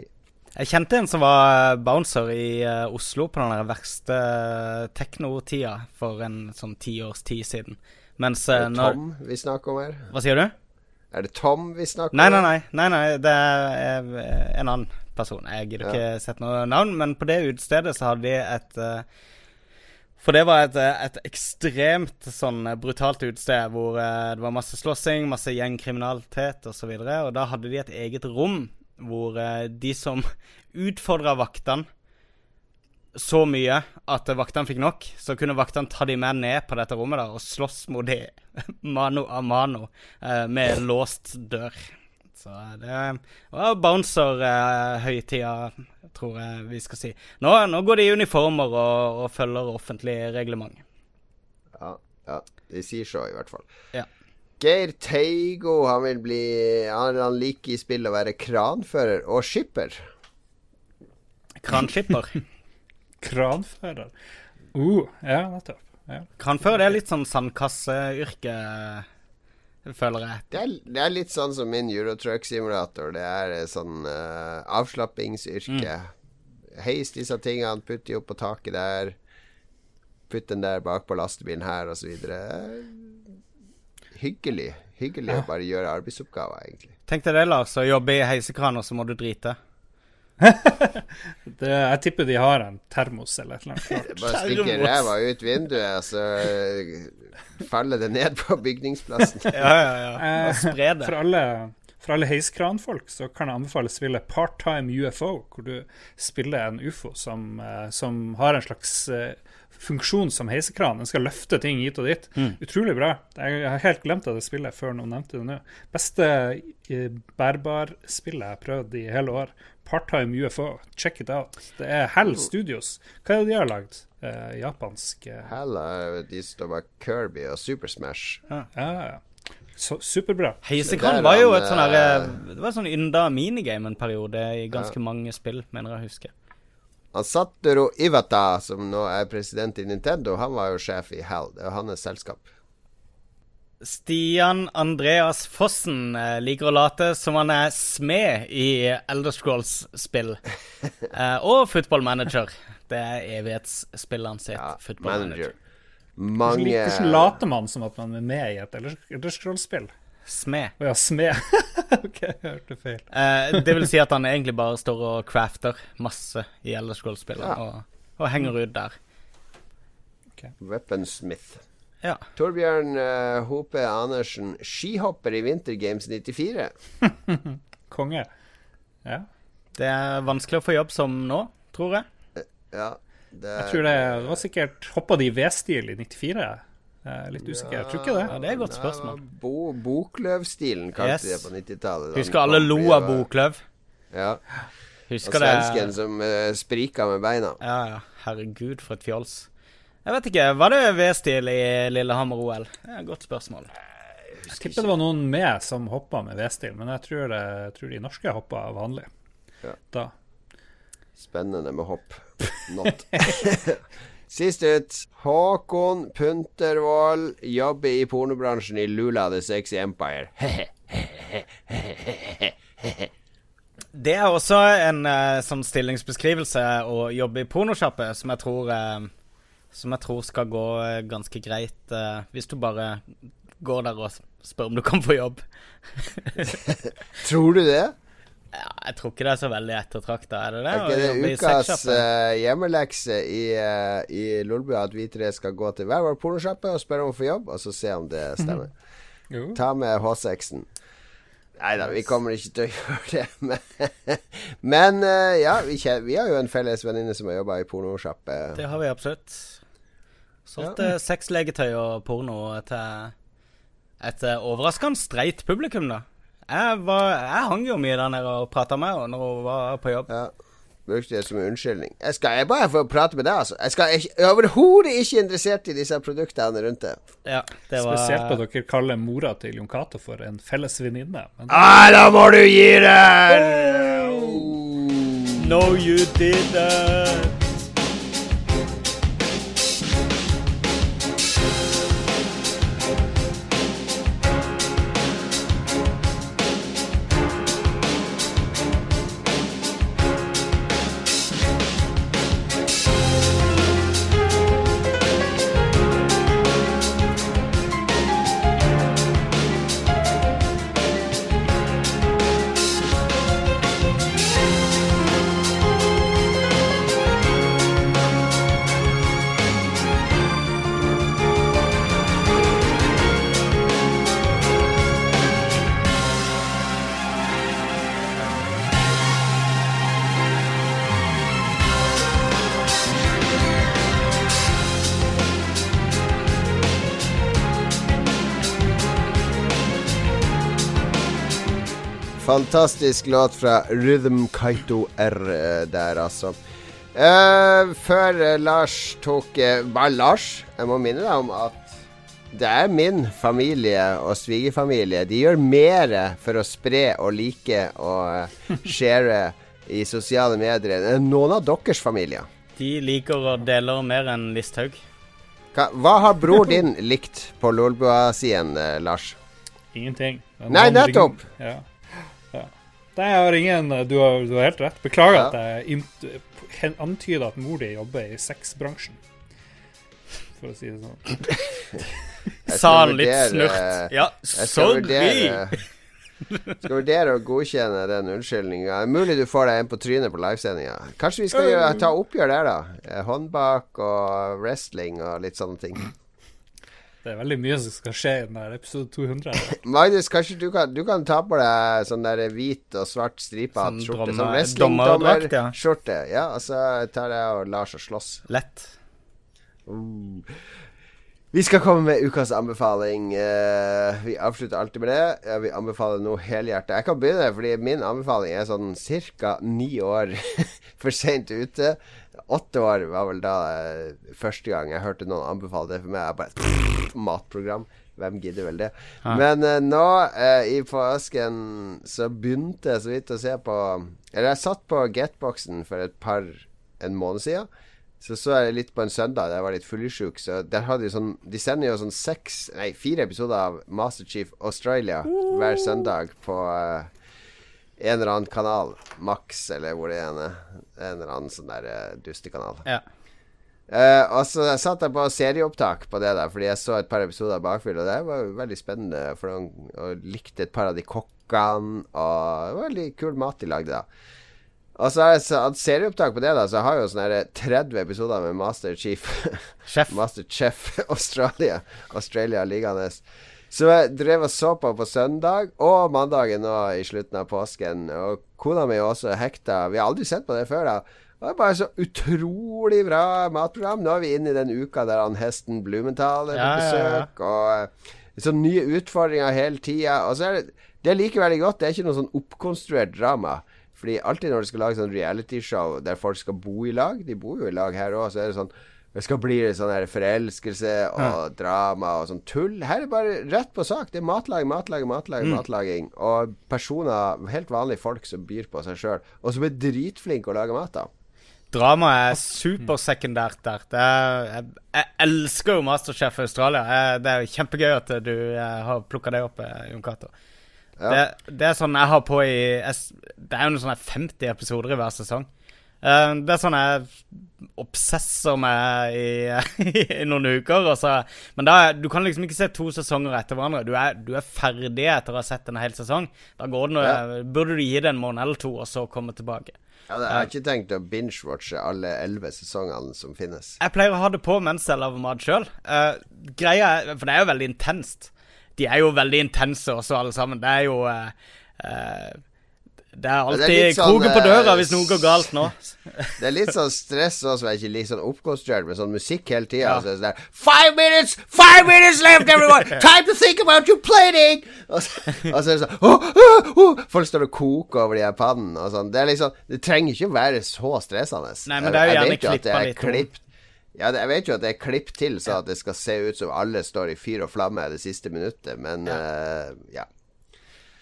Speaker 3: Jeg kjente en som var bouncer i eh, Oslo på den verste uh, teknotida for en sånn ti års tid siden. Mens
Speaker 1: Er
Speaker 3: uh,
Speaker 1: det
Speaker 3: når
Speaker 1: Tom vi snakker om her?
Speaker 3: Hva sier du?
Speaker 1: Er det Tom vi snakker
Speaker 3: Nei,
Speaker 1: om?
Speaker 3: nei, nei. nei, nei det er eh, en annen person. Jeg gidder ikke sette noe navn, men på det utestedet så hadde de et eh, For det var et, eh, et ekstremt sånn eh, brutalt utested hvor eh, det var masse slåssing, masse gjengkriminalitet osv. Og, så og da hadde de et eget rom hvor eh, de som utfordra vaktene så mye at vaktene fikk nok, så kunne vaktene ta de med ned på dette rommet der og slåss mot de mano a mano eh, med låst dør. Så det var bouncer-høytida, tror jeg vi skal si. Nå, nå går de i uniformer og, og følger offentlig reglement.
Speaker 1: Ja, ja, de sier så, i hvert fall.
Speaker 3: Ja.
Speaker 1: Geir Teigo, han vil bli Han, han liker i spill å være kranfører og skipper.
Speaker 3: Kranskipper.
Speaker 2: Kranfører. Uh, ja, nettopp. Ja.
Speaker 3: Kranfører det er litt sånn sandkasseyrke, føler jeg.
Speaker 1: Det er, det er litt sånn som min Eurotruck-simulator. Det er sånn uh, avslappingsyrke.
Speaker 3: Mm.
Speaker 1: Heis disse tingene, putt de opp på taket der. Putt den der bak på lastebilen her, osv. Hyggelig. Hyggelig å bare gjøre arbeidsoppgaver, egentlig.
Speaker 3: Tenk deg det, Lars. Å jobbe i heisekran, og så må du drite.
Speaker 2: Det, jeg tipper de har en termos eller et eller annet.
Speaker 1: Bare stikke ræva ut vinduet, og så eh, faller det ned på bygningsplassen.
Speaker 3: Ja, ja, ja.
Speaker 2: Eh,
Speaker 3: spre det.
Speaker 2: For alle, for alle heiskranfolk så kan jeg anbefale spille Part-Time UFO, hvor du spiller en ufo som, eh, som har en slags funksjon som heisekran. Den skal løfte ting hit og dit. Utrolig bra. Jeg har helt glemt av det spillet før noen nevnte det nå. Beste eh, bærbarspillet jeg har prøvd i hele år. Part-Time UFO. Check it out. Det er Hell Studios. Hva er det de har lagd? Eh, japansk eh,
Speaker 1: Heller de som står Kirby og Super Smash.
Speaker 2: Ja, ja. Så, superbra.
Speaker 3: Heisekran var jo et sånn
Speaker 1: eh,
Speaker 3: Det var sånn ynda minigame en periode i ganske mange spill, mener jeg å huske.
Speaker 1: Han Satoru Iwata, som nå er president i Nintendo, han var jo sjef i HAL. Det er hans selskap.
Speaker 3: Stian Andreas Fossen eh, liker å late som han er smed i Elder Scrolls-spill. uh, og Football Manager. Det er evighetsspillene sitt.
Speaker 1: Ja,
Speaker 3: Football
Speaker 1: manager.
Speaker 2: manager.
Speaker 1: Mange
Speaker 2: hvordan later man som at man er med i et Elderscroll-spill?
Speaker 3: Smed.
Speaker 2: Å ja, smed. OK, jeg hørte feil.
Speaker 3: Eh, det vil si at han egentlig bare står og crafter masse i Elder Scrolls-spillet,
Speaker 1: Ja.
Speaker 3: og, og henger ut der.
Speaker 1: Weaponsmith.
Speaker 3: Ja.
Speaker 1: Torbjørn uh, Hope Andersen, skihopper i Winter Games 94.
Speaker 2: Konge. Ja.
Speaker 3: Det er vanskelig å få jobb som nå, tror jeg.
Speaker 1: Ja, det
Speaker 2: Jeg tror det, det var sikkert Hoppa de i V-stil i 94? Litt usikker. Jeg tror ikke det.
Speaker 3: Ja, det er et godt spørsmål.
Speaker 1: Bo, Bokløvstilen kalte
Speaker 3: Yes.
Speaker 1: det på 90-tallet.
Speaker 3: Husker alle lo av Bokløv?
Speaker 1: Ja. Og
Speaker 3: svensken det
Speaker 1: svensken som uh, sprika med beina.
Speaker 3: Ja, ja. Herregud, for et fjols. Jeg vet ikke. Var det V-stil i Lillehammer-OL? Det er et godt spørsmål.
Speaker 2: Jeg tipper det var noen med som hoppa med V-stil, men jeg tror, det, jeg tror de norske hoppa vanlig.
Speaker 1: Ja.
Speaker 2: Da.
Speaker 1: Spennende med hopp. Not. Sist ut. Håkon Puntervold jobber i pornobransjen i Lula The Sexy Empire.
Speaker 3: Det er også en uh, sånn stillingsbeskrivelse å jobbe i pornosjappe som jeg tror eh, Som jeg tror skal gå uh, ganske greit hvis du bare går der og spør om du kan få jobb.
Speaker 1: Tror du det?
Speaker 3: Ja, jeg tror ikke det er så veldig ettertrakta, er det det?
Speaker 1: Er ikke det
Speaker 3: i
Speaker 1: ukas eh, hjemmelekse i, uh, i Lolbu at vi tre skal gå til hver vår pornosjappe og spørre om å få jobb, og så se om det stemmer?
Speaker 2: Jo.
Speaker 1: Ta med H6-en. Nei da, vi kommer ikke til å gjøre det. Men, men uh, ja, vi, kjenner, vi har jo en felles venninne som har jobba i pornosjappe.
Speaker 3: Det har vi absolutt. Solgte sexlegetøy og porno til et overraskende streit publikum, da. Jeg, var, jeg hang jo mye der nede og prata med henne når hun var på jobb.
Speaker 1: Ja. Brukte det som unnskyldning. Jeg skal jeg bare få prate med deg, altså. Jeg, skal, jeg er overhodet ikke interessert i disse produktene rundt det.
Speaker 3: Ja, det var
Speaker 2: Spesielt at dere kaller mora til Jon Cato for en felles venninne. Men
Speaker 1: Ah, da må du gi deg!
Speaker 3: No, you didn't.
Speaker 1: Fantastisk låt fra Rhythm Kaito R eh, der, altså. Uh, før eh, Lars tok eh, Bare Lars, jeg må minne deg om at det er min familie og svigerfamilie. De gjør mer for å spre og like og uh, share i sosiale medier enn noen av deres familier.
Speaker 3: De liker og deler mer enn Listhaug.
Speaker 1: Hva, hva har bror din likt på Lolbua-siden, Lars?
Speaker 2: ingenting.
Speaker 1: Nei, nettopp.
Speaker 2: Ja. Nei, jeg har ingen Du har, du har helt rett. Beklager
Speaker 1: Ja.
Speaker 2: at jeg antyder at mor di jobber i sexbransjen. for å si det sånn.
Speaker 3: Sa han litt snurt. Ja, sorry!
Speaker 1: skal vurdere å godkjenne den unnskyldninga. Mulig du får deg en på trynet på livesendinga. Kanskje vi skal gjøre, ta oppgjør der, da. Eh, håndbak og wrestling og litt sånne ting.
Speaker 2: Det er veldig mye som skal skje i denne episode 200.
Speaker 1: Magnus, kanskje du kan, du kan ta på deg sånn der hvit og svart stripa
Speaker 3: Sånn
Speaker 1: skjorte? Sånn wrestlingdommerskjorte.
Speaker 3: ja.
Speaker 1: ja, og så tar jeg og Lars og slåss.
Speaker 3: Lett.
Speaker 1: Uh. Vi skal komme med ukas anbefaling. Uh, vi avslutter alltid med det. Uh, vi anbefaler noe helhjertet. Jeg kan begynne, fordi min anbefaling er sånn ca. ni år for seint ute. Åtte år var vel da eh, første gang jeg hørte noen anbefale det for meg. Jeg bare Matprogram. Hvem gidder vel det?
Speaker 3: Ja.
Speaker 1: Men uh, nå uh, i påsken så begynte jeg så vidt å se på Eller jeg satt på Getboxen for et par en måned siden. Så så jeg litt på en søndag da jeg var litt fyllesyk. Så der hadde de sånn De sender jo sånn seks Nei, fire episoder av Masterchief Australia hver søndag på eh, en eller annen kanal. Max, eller hvor det er. En, eller annen sånn der eh, dustekanal.
Speaker 3: Ja.
Speaker 1: Uh, og så satt jeg på serieopptak på det der, fordi jeg så et par episoder av Bakfyll, og det var veldig spennende. For de, og likte et par av de kokkene, og det var veldig kul mat de lagde da. Og så har jeg hatt serieopptak på det, da, så jeg har jo sånne 30 episoder med Master Chief
Speaker 3: Chef.
Speaker 1: Master Chef Australia Australia liggende. Så jeg drev og så på på søndag og mandagen nå i slutten av påsken. Og kona mi er også hekta. Vi har aldri sett på det før, da. Det er bare så utrolig bra matprogram. Nå er vi inne i den uka der han hesten Blumenthal er på
Speaker 3: Ja, ja, ja.
Speaker 1: besøk. Og sånne så nye utfordringer hele tida. Og så er det Det liker veldig godt, det er ikke noe sånn oppkonstruert drama. Fordi alltid når du skal lage sånn realityshow der folk skal bo i lag De bor jo i lag her òg, så er det sånn det skal bli sånn her forelskelse og drama og sånn tull. Her er det bare rett på sak. Det er matlaging, matlaging, matlaging. matlaging Og personer, helt vanlige folk som byr på seg sjøl, og som er dritflinke å lage mat av.
Speaker 3: Drama er supersekundært der. Det er, jeg, jeg elsker jo Masterchef Australia. Jeg, det er jo kjempegøy at du eh, har plukka det opp, eh, Jon Cato.
Speaker 1: Ja.
Speaker 3: Det, det er sånn jeg har på i jeg, Det er jo noen sånne 50 episoder i hver sesong. Eh, det er sånn jeg obsesser med i, i noen uker. Så, men da, du kan liksom ikke se to sesonger etter hverandre. Du er, du er ferdig etter å ha sett en hel sesong. Da noe, burde du gi det en måned eller to, og så komme tilbake.
Speaker 1: Ja, jeg har ikke tenkt å binge-watche alle elleve sesongene som finnes.
Speaker 3: Jeg pleier å ha det på mens jeg lager mat sjøl. greia er For det er jo veldig intenst. De er jo veldig intense også, alle sammen. Det er jo uh, eh, Det er alltid
Speaker 1: det er sånn,
Speaker 3: kroken på døra
Speaker 1: eh,
Speaker 3: hvis noe går galt nå.
Speaker 1: Det er litt sånn stress også, jeg er ikke litt sånn oppkonstruert med sånn musikk hele tida.
Speaker 3: Ja.
Speaker 1: Så er sånn der Five minutes! Five minutes left, everyone! Time to think about your plating! Og så, og så er det sånn oh, oh, oh. Folk står og koker over de her pannene og sånn. Det er liksom Det trenger ikke være så stressende.
Speaker 3: Nei, men det er jo gjerne
Speaker 1: klippa
Speaker 3: litt
Speaker 1: Klipp, Ja, det, jeg vet jo at det er klipp til, så at det skal se ut som alle står i fyr og flamme det siste minuttet, men eh, ja.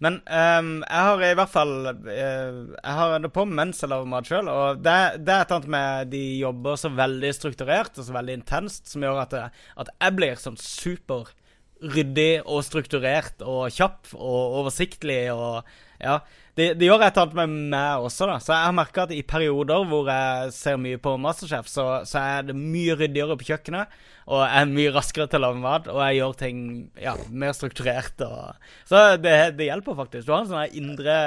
Speaker 3: Men um, jeg har i hvert fall uh, Jeg har det på mens jeg lager mat sjøl. Og det, det er et annet med de jobber så veldig strukturert og så veldig intenst, som gjør at, det, at jeg blir sånn super ryddig og strukturert og kjapp og oversiktlig og Ja. Det, det gjør et eller annet med meg også, da. Så jeg har merka at i perioder hvor jeg ser mye på Masterchef, så, så er det mye ryddigere på kjøkkenet. Og jeg er mye raskere til å lage mat, og jeg gjør ting ja, mer strukturert. Og, så det, det hjelper faktisk. Du har en sånn indre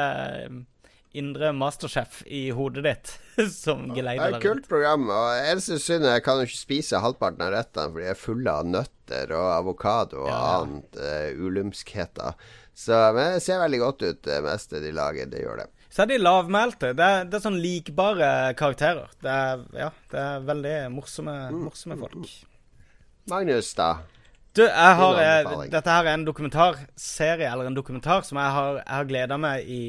Speaker 3: Indre masterchef i hodet ditt som geleider
Speaker 1: er et kult program. Og eneste synd jeg kan jo ikke spise halvparten av rettene, for de er fulle av nøtter og avokado og
Speaker 3: Ja, ja.
Speaker 1: annet uh, ulumskheter. Så, men det ser veldig godt ut, det meste de lager. Det gjør det.
Speaker 3: Så er de lavmælte. Det er, det er sånn likbare karakterer. Det er, ja, det er veldig morsomme, morsomme folk.
Speaker 1: Magnus, da?
Speaker 3: Du, jeg har,
Speaker 1: Din
Speaker 3: eh, dette her er en dokumentarserie, eller en dokumentar, som jeg har, jeg har gleda meg i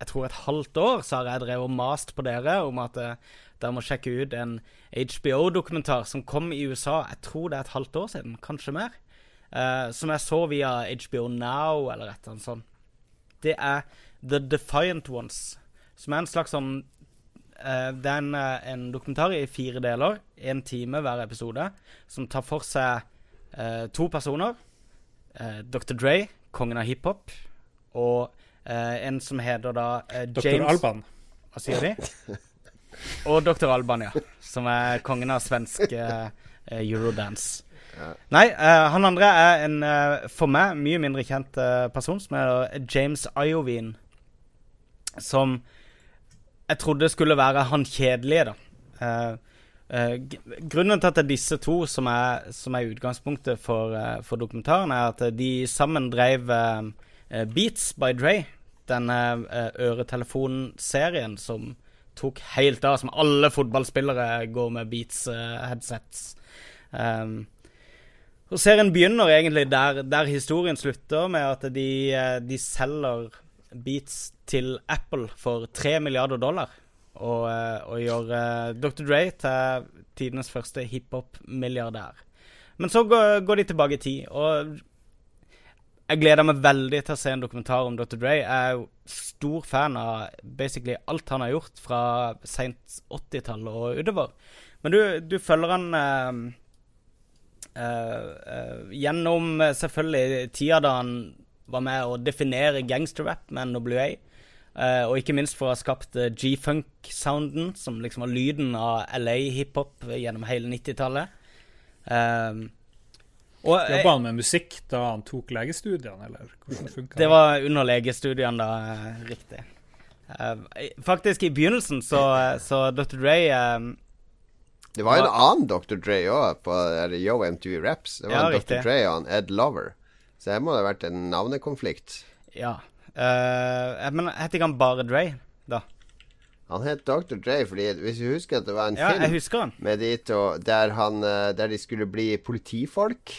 Speaker 3: jeg tror et halvt år. Så har jeg drevet og mast på dere om at eh, dere må sjekke ut en HBO-dokumentar som kom i USA. Jeg tror det er et halvt år siden, kanskje mer. Eh, som jeg så via HBO Now, eller et eller annet sånt. Det er The Defiant Ones, som er en slags sånn uh, Det er en, eh, en dokumentar i fire deler, én time hver episode, som tar for seg uh, to personer. Dr. Dre, kongen av hiphop, og en som heter da James
Speaker 2: Dr. Alban.
Speaker 3: Hva sier de? Og Dr. Alban, ja. Som er kongen av svensk eurodance. Nei, uh, han andre er en uh, for meg mye mindre kjent uh, person, som er James Iovine. Som jeg trodde skulle være han kjedelige, da. Grunnen til at det er disse to som er, som er utgangspunktet for, for dokumentaren, er at de sammen drev Beats by Dre, denne øretelefonserien som tok helt av, som alle fotballspillere går med Beats-headsets. Um, og serien begynner egentlig der, der historien slutter, med at de, eh, de selger Beats til Apple for 3 milliarder dollar. Og, eh, og gjør eh, Dr. Dre til tidenes første hiphop-milliardær. Men så går, går de tilbake i tid, og jeg gleder meg veldig til å se en dokumentar om Dr. Dre. Jeg er jo stor fan av basically alt han har gjort fra seint 80-tall og utover. Men du, du følger han eh, gjennom eh, selvfølgelig tida da han var med å definere gangsterrap med NWA. Uh, og ikke minst for å ha skapt uh, G-funk-sounden, som liksom var lyden av LA hiphop gjennom hele 90-tallet. Um, og
Speaker 2: Jobba han med musikk da han tok legestudiene, eller hvordan funka
Speaker 3: det Det var under legestudiene, da. eh, Riktig. Uh, faktisk, i begynnelsen så, så Dr. Dre eh,
Speaker 1: Det var en annen Dr. Dre òg, på Yo MTV Raps. Det var
Speaker 3: Ja,
Speaker 1: en
Speaker 3: riktig.
Speaker 1: Dr. Dre og en Ed Lover. Så her må det ha vært en navnekonflikt.
Speaker 3: Ja. Uh, men heter ikke han bare Dre, da?
Speaker 1: Han het Dr. Dre fordi hvis du husker at det var en
Speaker 3: Ja,
Speaker 1: film med de to der, han, eh, der de skulle bli politifolk.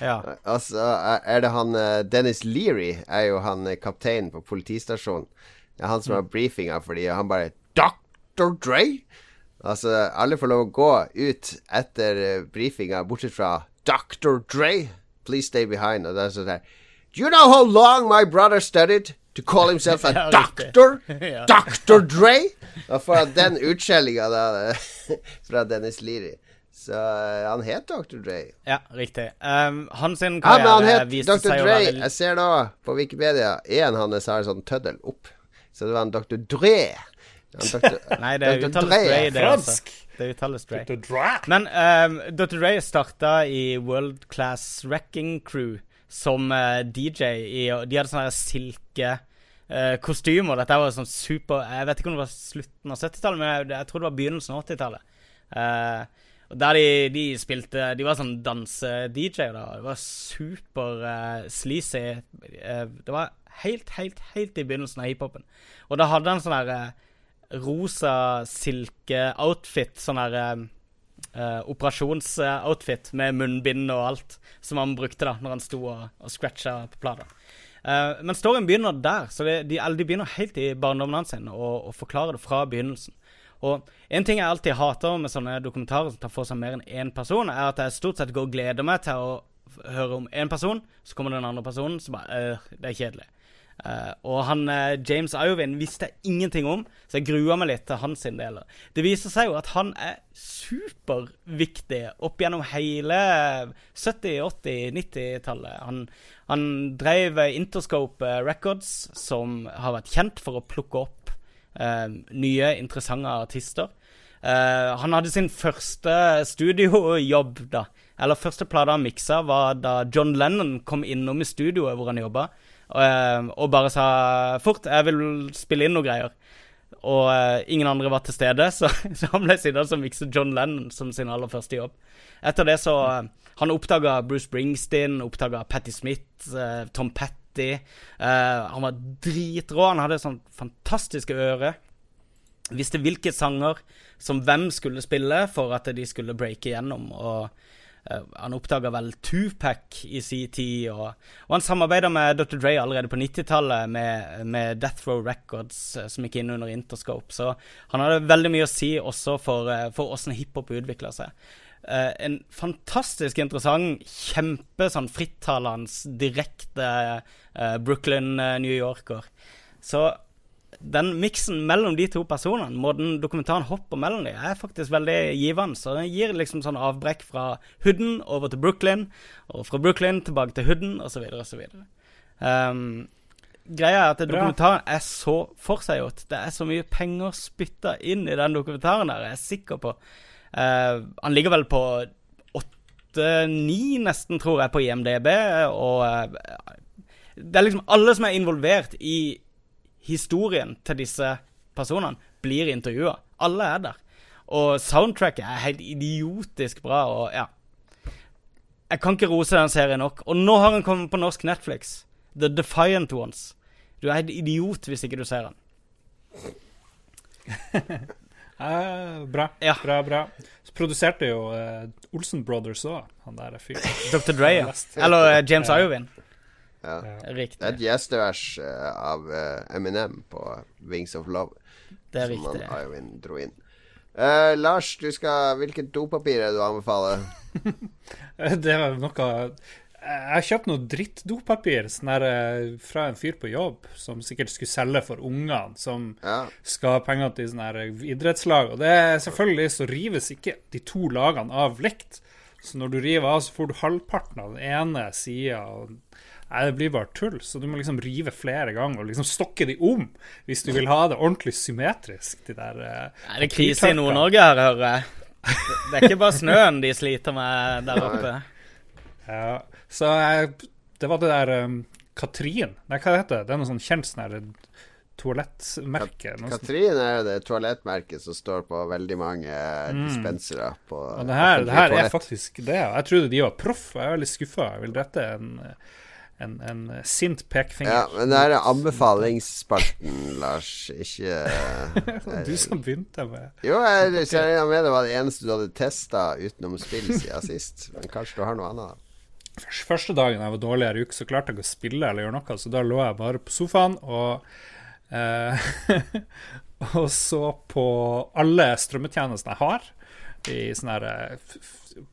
Speaker 3: Ja.
Speaker 1: altså er det han eh, Dennis Leary er jo han eh, kapteinen på politistasjonen. Det er han som har briefinga fordi han bare Dr. Dre? Altså, alle får lov å gå ut etter eh, brifinga, bortsett fra Dr. Dre. Please stay behind. Og det er sånn her Do you know how long my brother studied to call himself a doctor? Dr. Dre? Og han den utskjellinga fra Dennis Leary. Så eh, han het Dr. Dre.
Speaker 3: ja, riktig. Um, hans sin
Speaker 1: Ja, men han
Speaker 3: karriere
Speaker 1: het Dr. Dre.
Speaker 3: være
Speaker 1: Jeg ser nå på Wikipedia en hans har sånn tøddel opp. Så det var en Dr. Dre.
Speaker 3: Nei, det
Speaker 1: er
Speaker 3: uttales
Speaker 1: Dre,
Speaker 3: det, altså.
Speaker 2: Fransk!
Speaker 3: Det uttales Dre. Men um, Dr. Dre starta i World Class Wrecking Crew som uh, DJ. I, de hadde sånne silke eh, kostymer. Dette var sånn super Jeg vet ikke om det var slutten av 70-tallet, men jeg, jeg tror det var begynnelsen av 80-tallet. Uh, der de, de spilte De var sånn danse-DJ-er. da Det var super uh, sleazy. Eh, det var helt, helt, helt i begynnelsen av hiphopen. Og da hadde han sånn herre eh, rosa silke-outfit. Sånn her eh, eh, operasjonsoutfit med munnbind og alt som han brukte da når han sto og, og scratcha på plata. Uh, men storyen begynner der, så det, de, de begynner helt i barndommen hans og, og forklarer det fra begynnelsen. Og En ting jeg alltid hater med sånne dokumentarer som tar for seg mer enn én person, er at jeg stort sett går og gleder meg til å høre om én person, så kommer den andre personen, så bare øh, Det er kjedelig. Eh, og han uh, James Iovine visste jeg ingenting om, så jeg grua meg litt til hans del. Det viser seg jo at han er superviktig opp gjennom hele 70-, 80-, 90-tallet. Han, han drev Interscope Records, som har vært kjent for å plukke opp uh, nye, interessante artister. Han hadde sin første studiojobb, da. Eller første plate han miksa, var da John Lennon kom innom i studioet hvor han jobba, eh, og bare sa fort 'Jeg vil spille inn noen greier'. Og uh, ingen andre var til stede, så, så han ble sittende og mikse John Lennon som sin aller første jobb. Etter det så uh, Han oppdaga Bruce Springsteen, oppdaga Patti Smith, uh, Tom Petty. Eh, han var dritrå. Han hadde sånn fantastiske øre. Visste hvilke sanger som hvem skulle spille for at de skulle breake igjennom. Og han oppdaga vel Tupac i sin tid, og, og han samarbeida med Dr. Dre allerede på 90-tallet med, med Death Row Records, eh, som gikk inn under Interscope. Så han hadde veldig mye å si også for, eh, for åssen hiphop utvikla seg. Uh, en fantastisk interessant, kjempe sånn frittalende, direkte uh, Brooklyn, eh, New Yorker. Så den miksen mellom de to personene, måten dokumentaren hopper mellom dem, er faktisk veldig givende. Så den gir liksom sånn avbrekk fra Hooden over til Brooklyn, og fra Brooklyn tilbake til Hooden, osv., osv. Um, greia er at dokumentaren er så forseggjort. Det er så mye penger spytta inn i den dokumentaren der, jeg er sikker på. Uh, han ligger vel på åtte-ni, nesten, tror jeg, på IMDb. Og uh, det er liksom alle som er involvert i historien til disse personene, blir intervjua. Alle er der. Og soundtracket er helt idiotisk bra, og ja. Jeg kan ikke rose den serien nok. Og nå har den kommet på norsk Netflix. The Defiant Ones. Du er helt idiot hvis ikke du ser den.
Speaker 2: Eh, bra.
Speaker 3: Ja.
Speaker 2: Bra, bra. Så produserte jo eh, Olsen Brothers òg, han der fyren.
Speaker 3: Dr. Dre. Eller eh, James
Speaker 2: Ja.
Speaker 3: Iovine.
Speaker 1: Ja.
Speaker 2: Ja.
Speaker 1: Det er et gjestevers eh, av eh, Eminem på Wings of Love.
Speaker 3: Det er
Speaker 1: som
Speaker 3: riktig.
Speaker 1: Som Iovine dro inn. Uh, Lars, du skal, hvilket dopapir er det du anbefaler?
Speaker 2: Det var noe Jeg har kjøpt noe drittdopapir sånn fra en fyr på jobb som sikkert skulle selge for ungene, som
Speaker 1: Ja.
Speaker 2: skal ha penger til sånne her idrettslag. Og det er selvfølgelig så rives ikke de to lagene av likt. Så når du river av, så får du halvparten av den ene sida. Nei, det blir bare tull. Så du må liksom rive flere ganger og liksom stokke de om hvis du vil ha det ordentlig symmetrisk. De der uh,
Speaker 3: Er det krise i. Nord-Norge her, hører jeg? Det er ikke bare snøen de sliter med der oppe.
Speaker 2: Ja, så jeg, det var det der um, Katrin Nei, hva heter det? Det er noe sånn kjent sånn toalettmerke. noe.
Speaker 1: Katrin er jo det toalettmerket som står på veldig mange eh, dispensere på
Speaker 2: Mm. Og det her, det her er faktisk det. Jeg trodde de var proff, og jeg er veldig skuffa. Jeg vil rette en, en, en sint pekefinger.
Speaker 1: Ja, men det er anbefalingsspalten, Lars. Ikke eh,
Speaker 2: Du som begynte med
Speaker 1: Jo, jeg ser med det var det eneste du hadde testa utenom spill siden sist. Men kanskje du har noe annet? da?
Speaker 2: Første dagen jeg var dårligere uke, så klarte jeg ikke å spille eller gjøre noe, så da lå jeg bare på sofaen og eh, Og så på alle strømmetjenestene jeg har. I sånn her eh,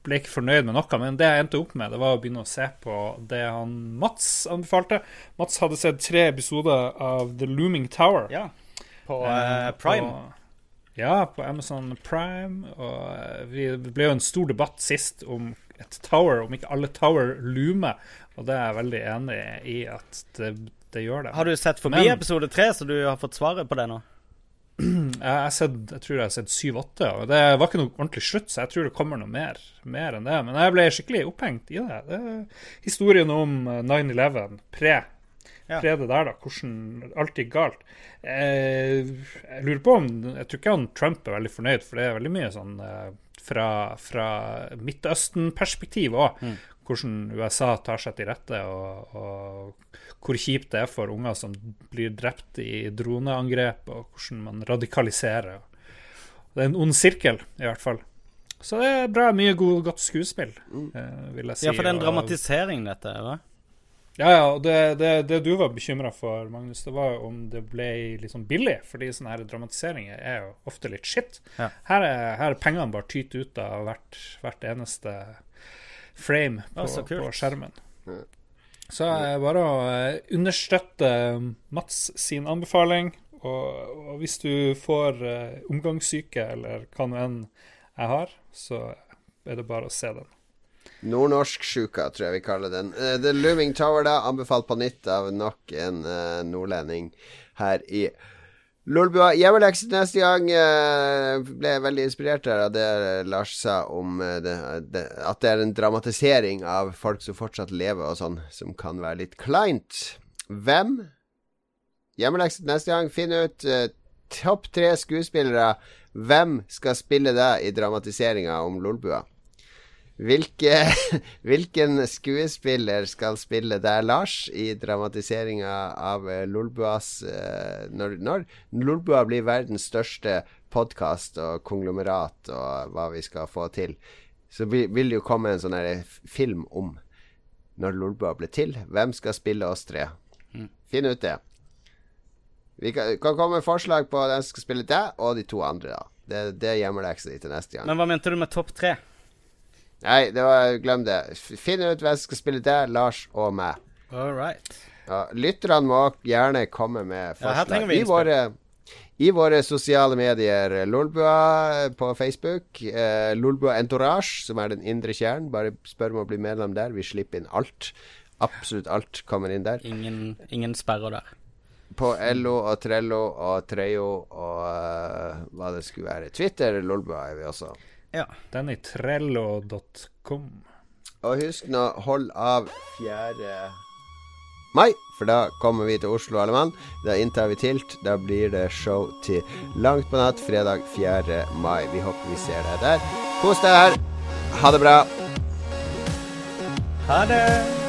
Speaker 2: Ble ikke fornøyd med noe, men det jeg endte opp med, det var å begynne å se på det han Mats anbefalte. Mats hadde sett tre episoder av The Looming Tower.
Speaker 3: Ja. På
Speaker 2: Eh,
Speaker 3: eh, Prime.
Speaker 2: På, ja, på Amazon Prime. Og eh, vi, det ble jo en stor debatt sist om et tower, om ikke alle tower loomer. Og det er jeg veldig enig i at det, det gjør det.
Speaker 3: Har du sett forbi
Speaker 2: Men-
Speaker 3: episode tre, så du har fått svaret på det nå?
Speaker 2: Jeg, sett, jeg tror jeg har sett syv-åtte, og det var ikke noe ordentlig slutt, så jeg tror det kommer noe mer, mer enn det. Men jeg ble skikkelig opphengt i det. det historien om eh, 9-11, pre.
Speaker 3: Ja.
Speaker 2: Pre det der, da. Hvordan alt gikk galt. Eh, jeg lurer på om Jeg tror ikke han Trump er veldig fornøyd, for det er veldig mye sånn eh, fra, fra Midtøsten-perspektiv òg. Hvordan USA tar seg til rette, og, og hvor kjipt det er for unger som blir drept i droneangrep, og hvordan man radikaliserer. Det er en ond sirkel, i hvert fall. Så det er bra. Mye god, godt skuespill, eh, vil jeg si.
Speaker 3: Ja, for det er en dramatisering, dette. eller?
Speaker 2: ja, ja, og det, det, det du var bekymra for, Magnus, det var jo om det ble liksom billig. Fordi sånne her dramatiseringer er jo ofte litt shit.
Speaker 3: Ja.
Speaker 2: Her, er, her er pengene bare tyter ut av hvert, hvert eneste frame på,
Speaker 3: Å,
Speaker 2: på skjermen.
Speaker 1: Ja.
Speaker 2: Så er det bare å eh, understøtte Mats sin anbefaling. Og, og hvis du får uh, omgangssyke, eller hva nå enn jeg har, så er det bare å se den.
Speaker 1: Nordnorsksjuka, tror jeg vi kaller den. Uh, The Looming Tower, da, anbefalt på nytt av nok en uh, nordlending her i Lolbua. Hjemmelekse neste gang. eh, ble veldig inspirert her av det Lars sa om eh, det, det, at det er en dramatisering av folk som fortsatt lever og sånn, som kan være litt kleint. Hvem? Hjemmelekset neste gang. Finn ut eh, topp tre skuespillere. Hvem skal spille deg i dramatiseringa om Lolbua? Hvilke, hvilken skuespiller skal spille deg, Lars, i dramatiseringa av eh, Lolbuas eh, når, når Lolbua blir verdens største podkast og konglomerat og hva vi skal få til, så vil, det jo komme en sånn film om når Lolbua ble til. Hvem skal spille oss tre? Finn ut det. Vi kan, kan komme med forslag på hvem som skal spille deg, og de to andre, da. Det, det gjemmer deg ikke til neste gang.
Speaker 3: Men hva mente du med topp tre?
Speaker 1: Nei, det var, glem det. Finn ut hvem som skal spille det, Lars og meg.
Speaker 3: All right.
Speaker 1: Ja, lytterne må gjerne komme med forslag.
Speaker 3: Ja,
Speaker 1: I, våre, I våre sosiale medier, Lolbua på Facebook, eh, Lolbua Entourage, som er den indre kjernen. Bare spør om å bli medlem der. Vi slipper inn alt. Absolutt alt kommer inn der.
Speaker 3: Ingen, ingen sperrer der.
Speaker 1: På LO og Trello og Treo og uh, hva det skulle være. Twitter, Lolbua er vi også.
Speaker 3: Ja.
Speaker 2: Den i trello.com.
Speaker 1: Og husk nå, hold av 4. mai, for da kommer vi til Oslo, alle mann. Da inntar vi tilt. Da blir det show til langt på natt fredag 4. mai. Vi håper vi ser deg der. Kos deg her. Ha det bra.
Speaker 3: Ha det!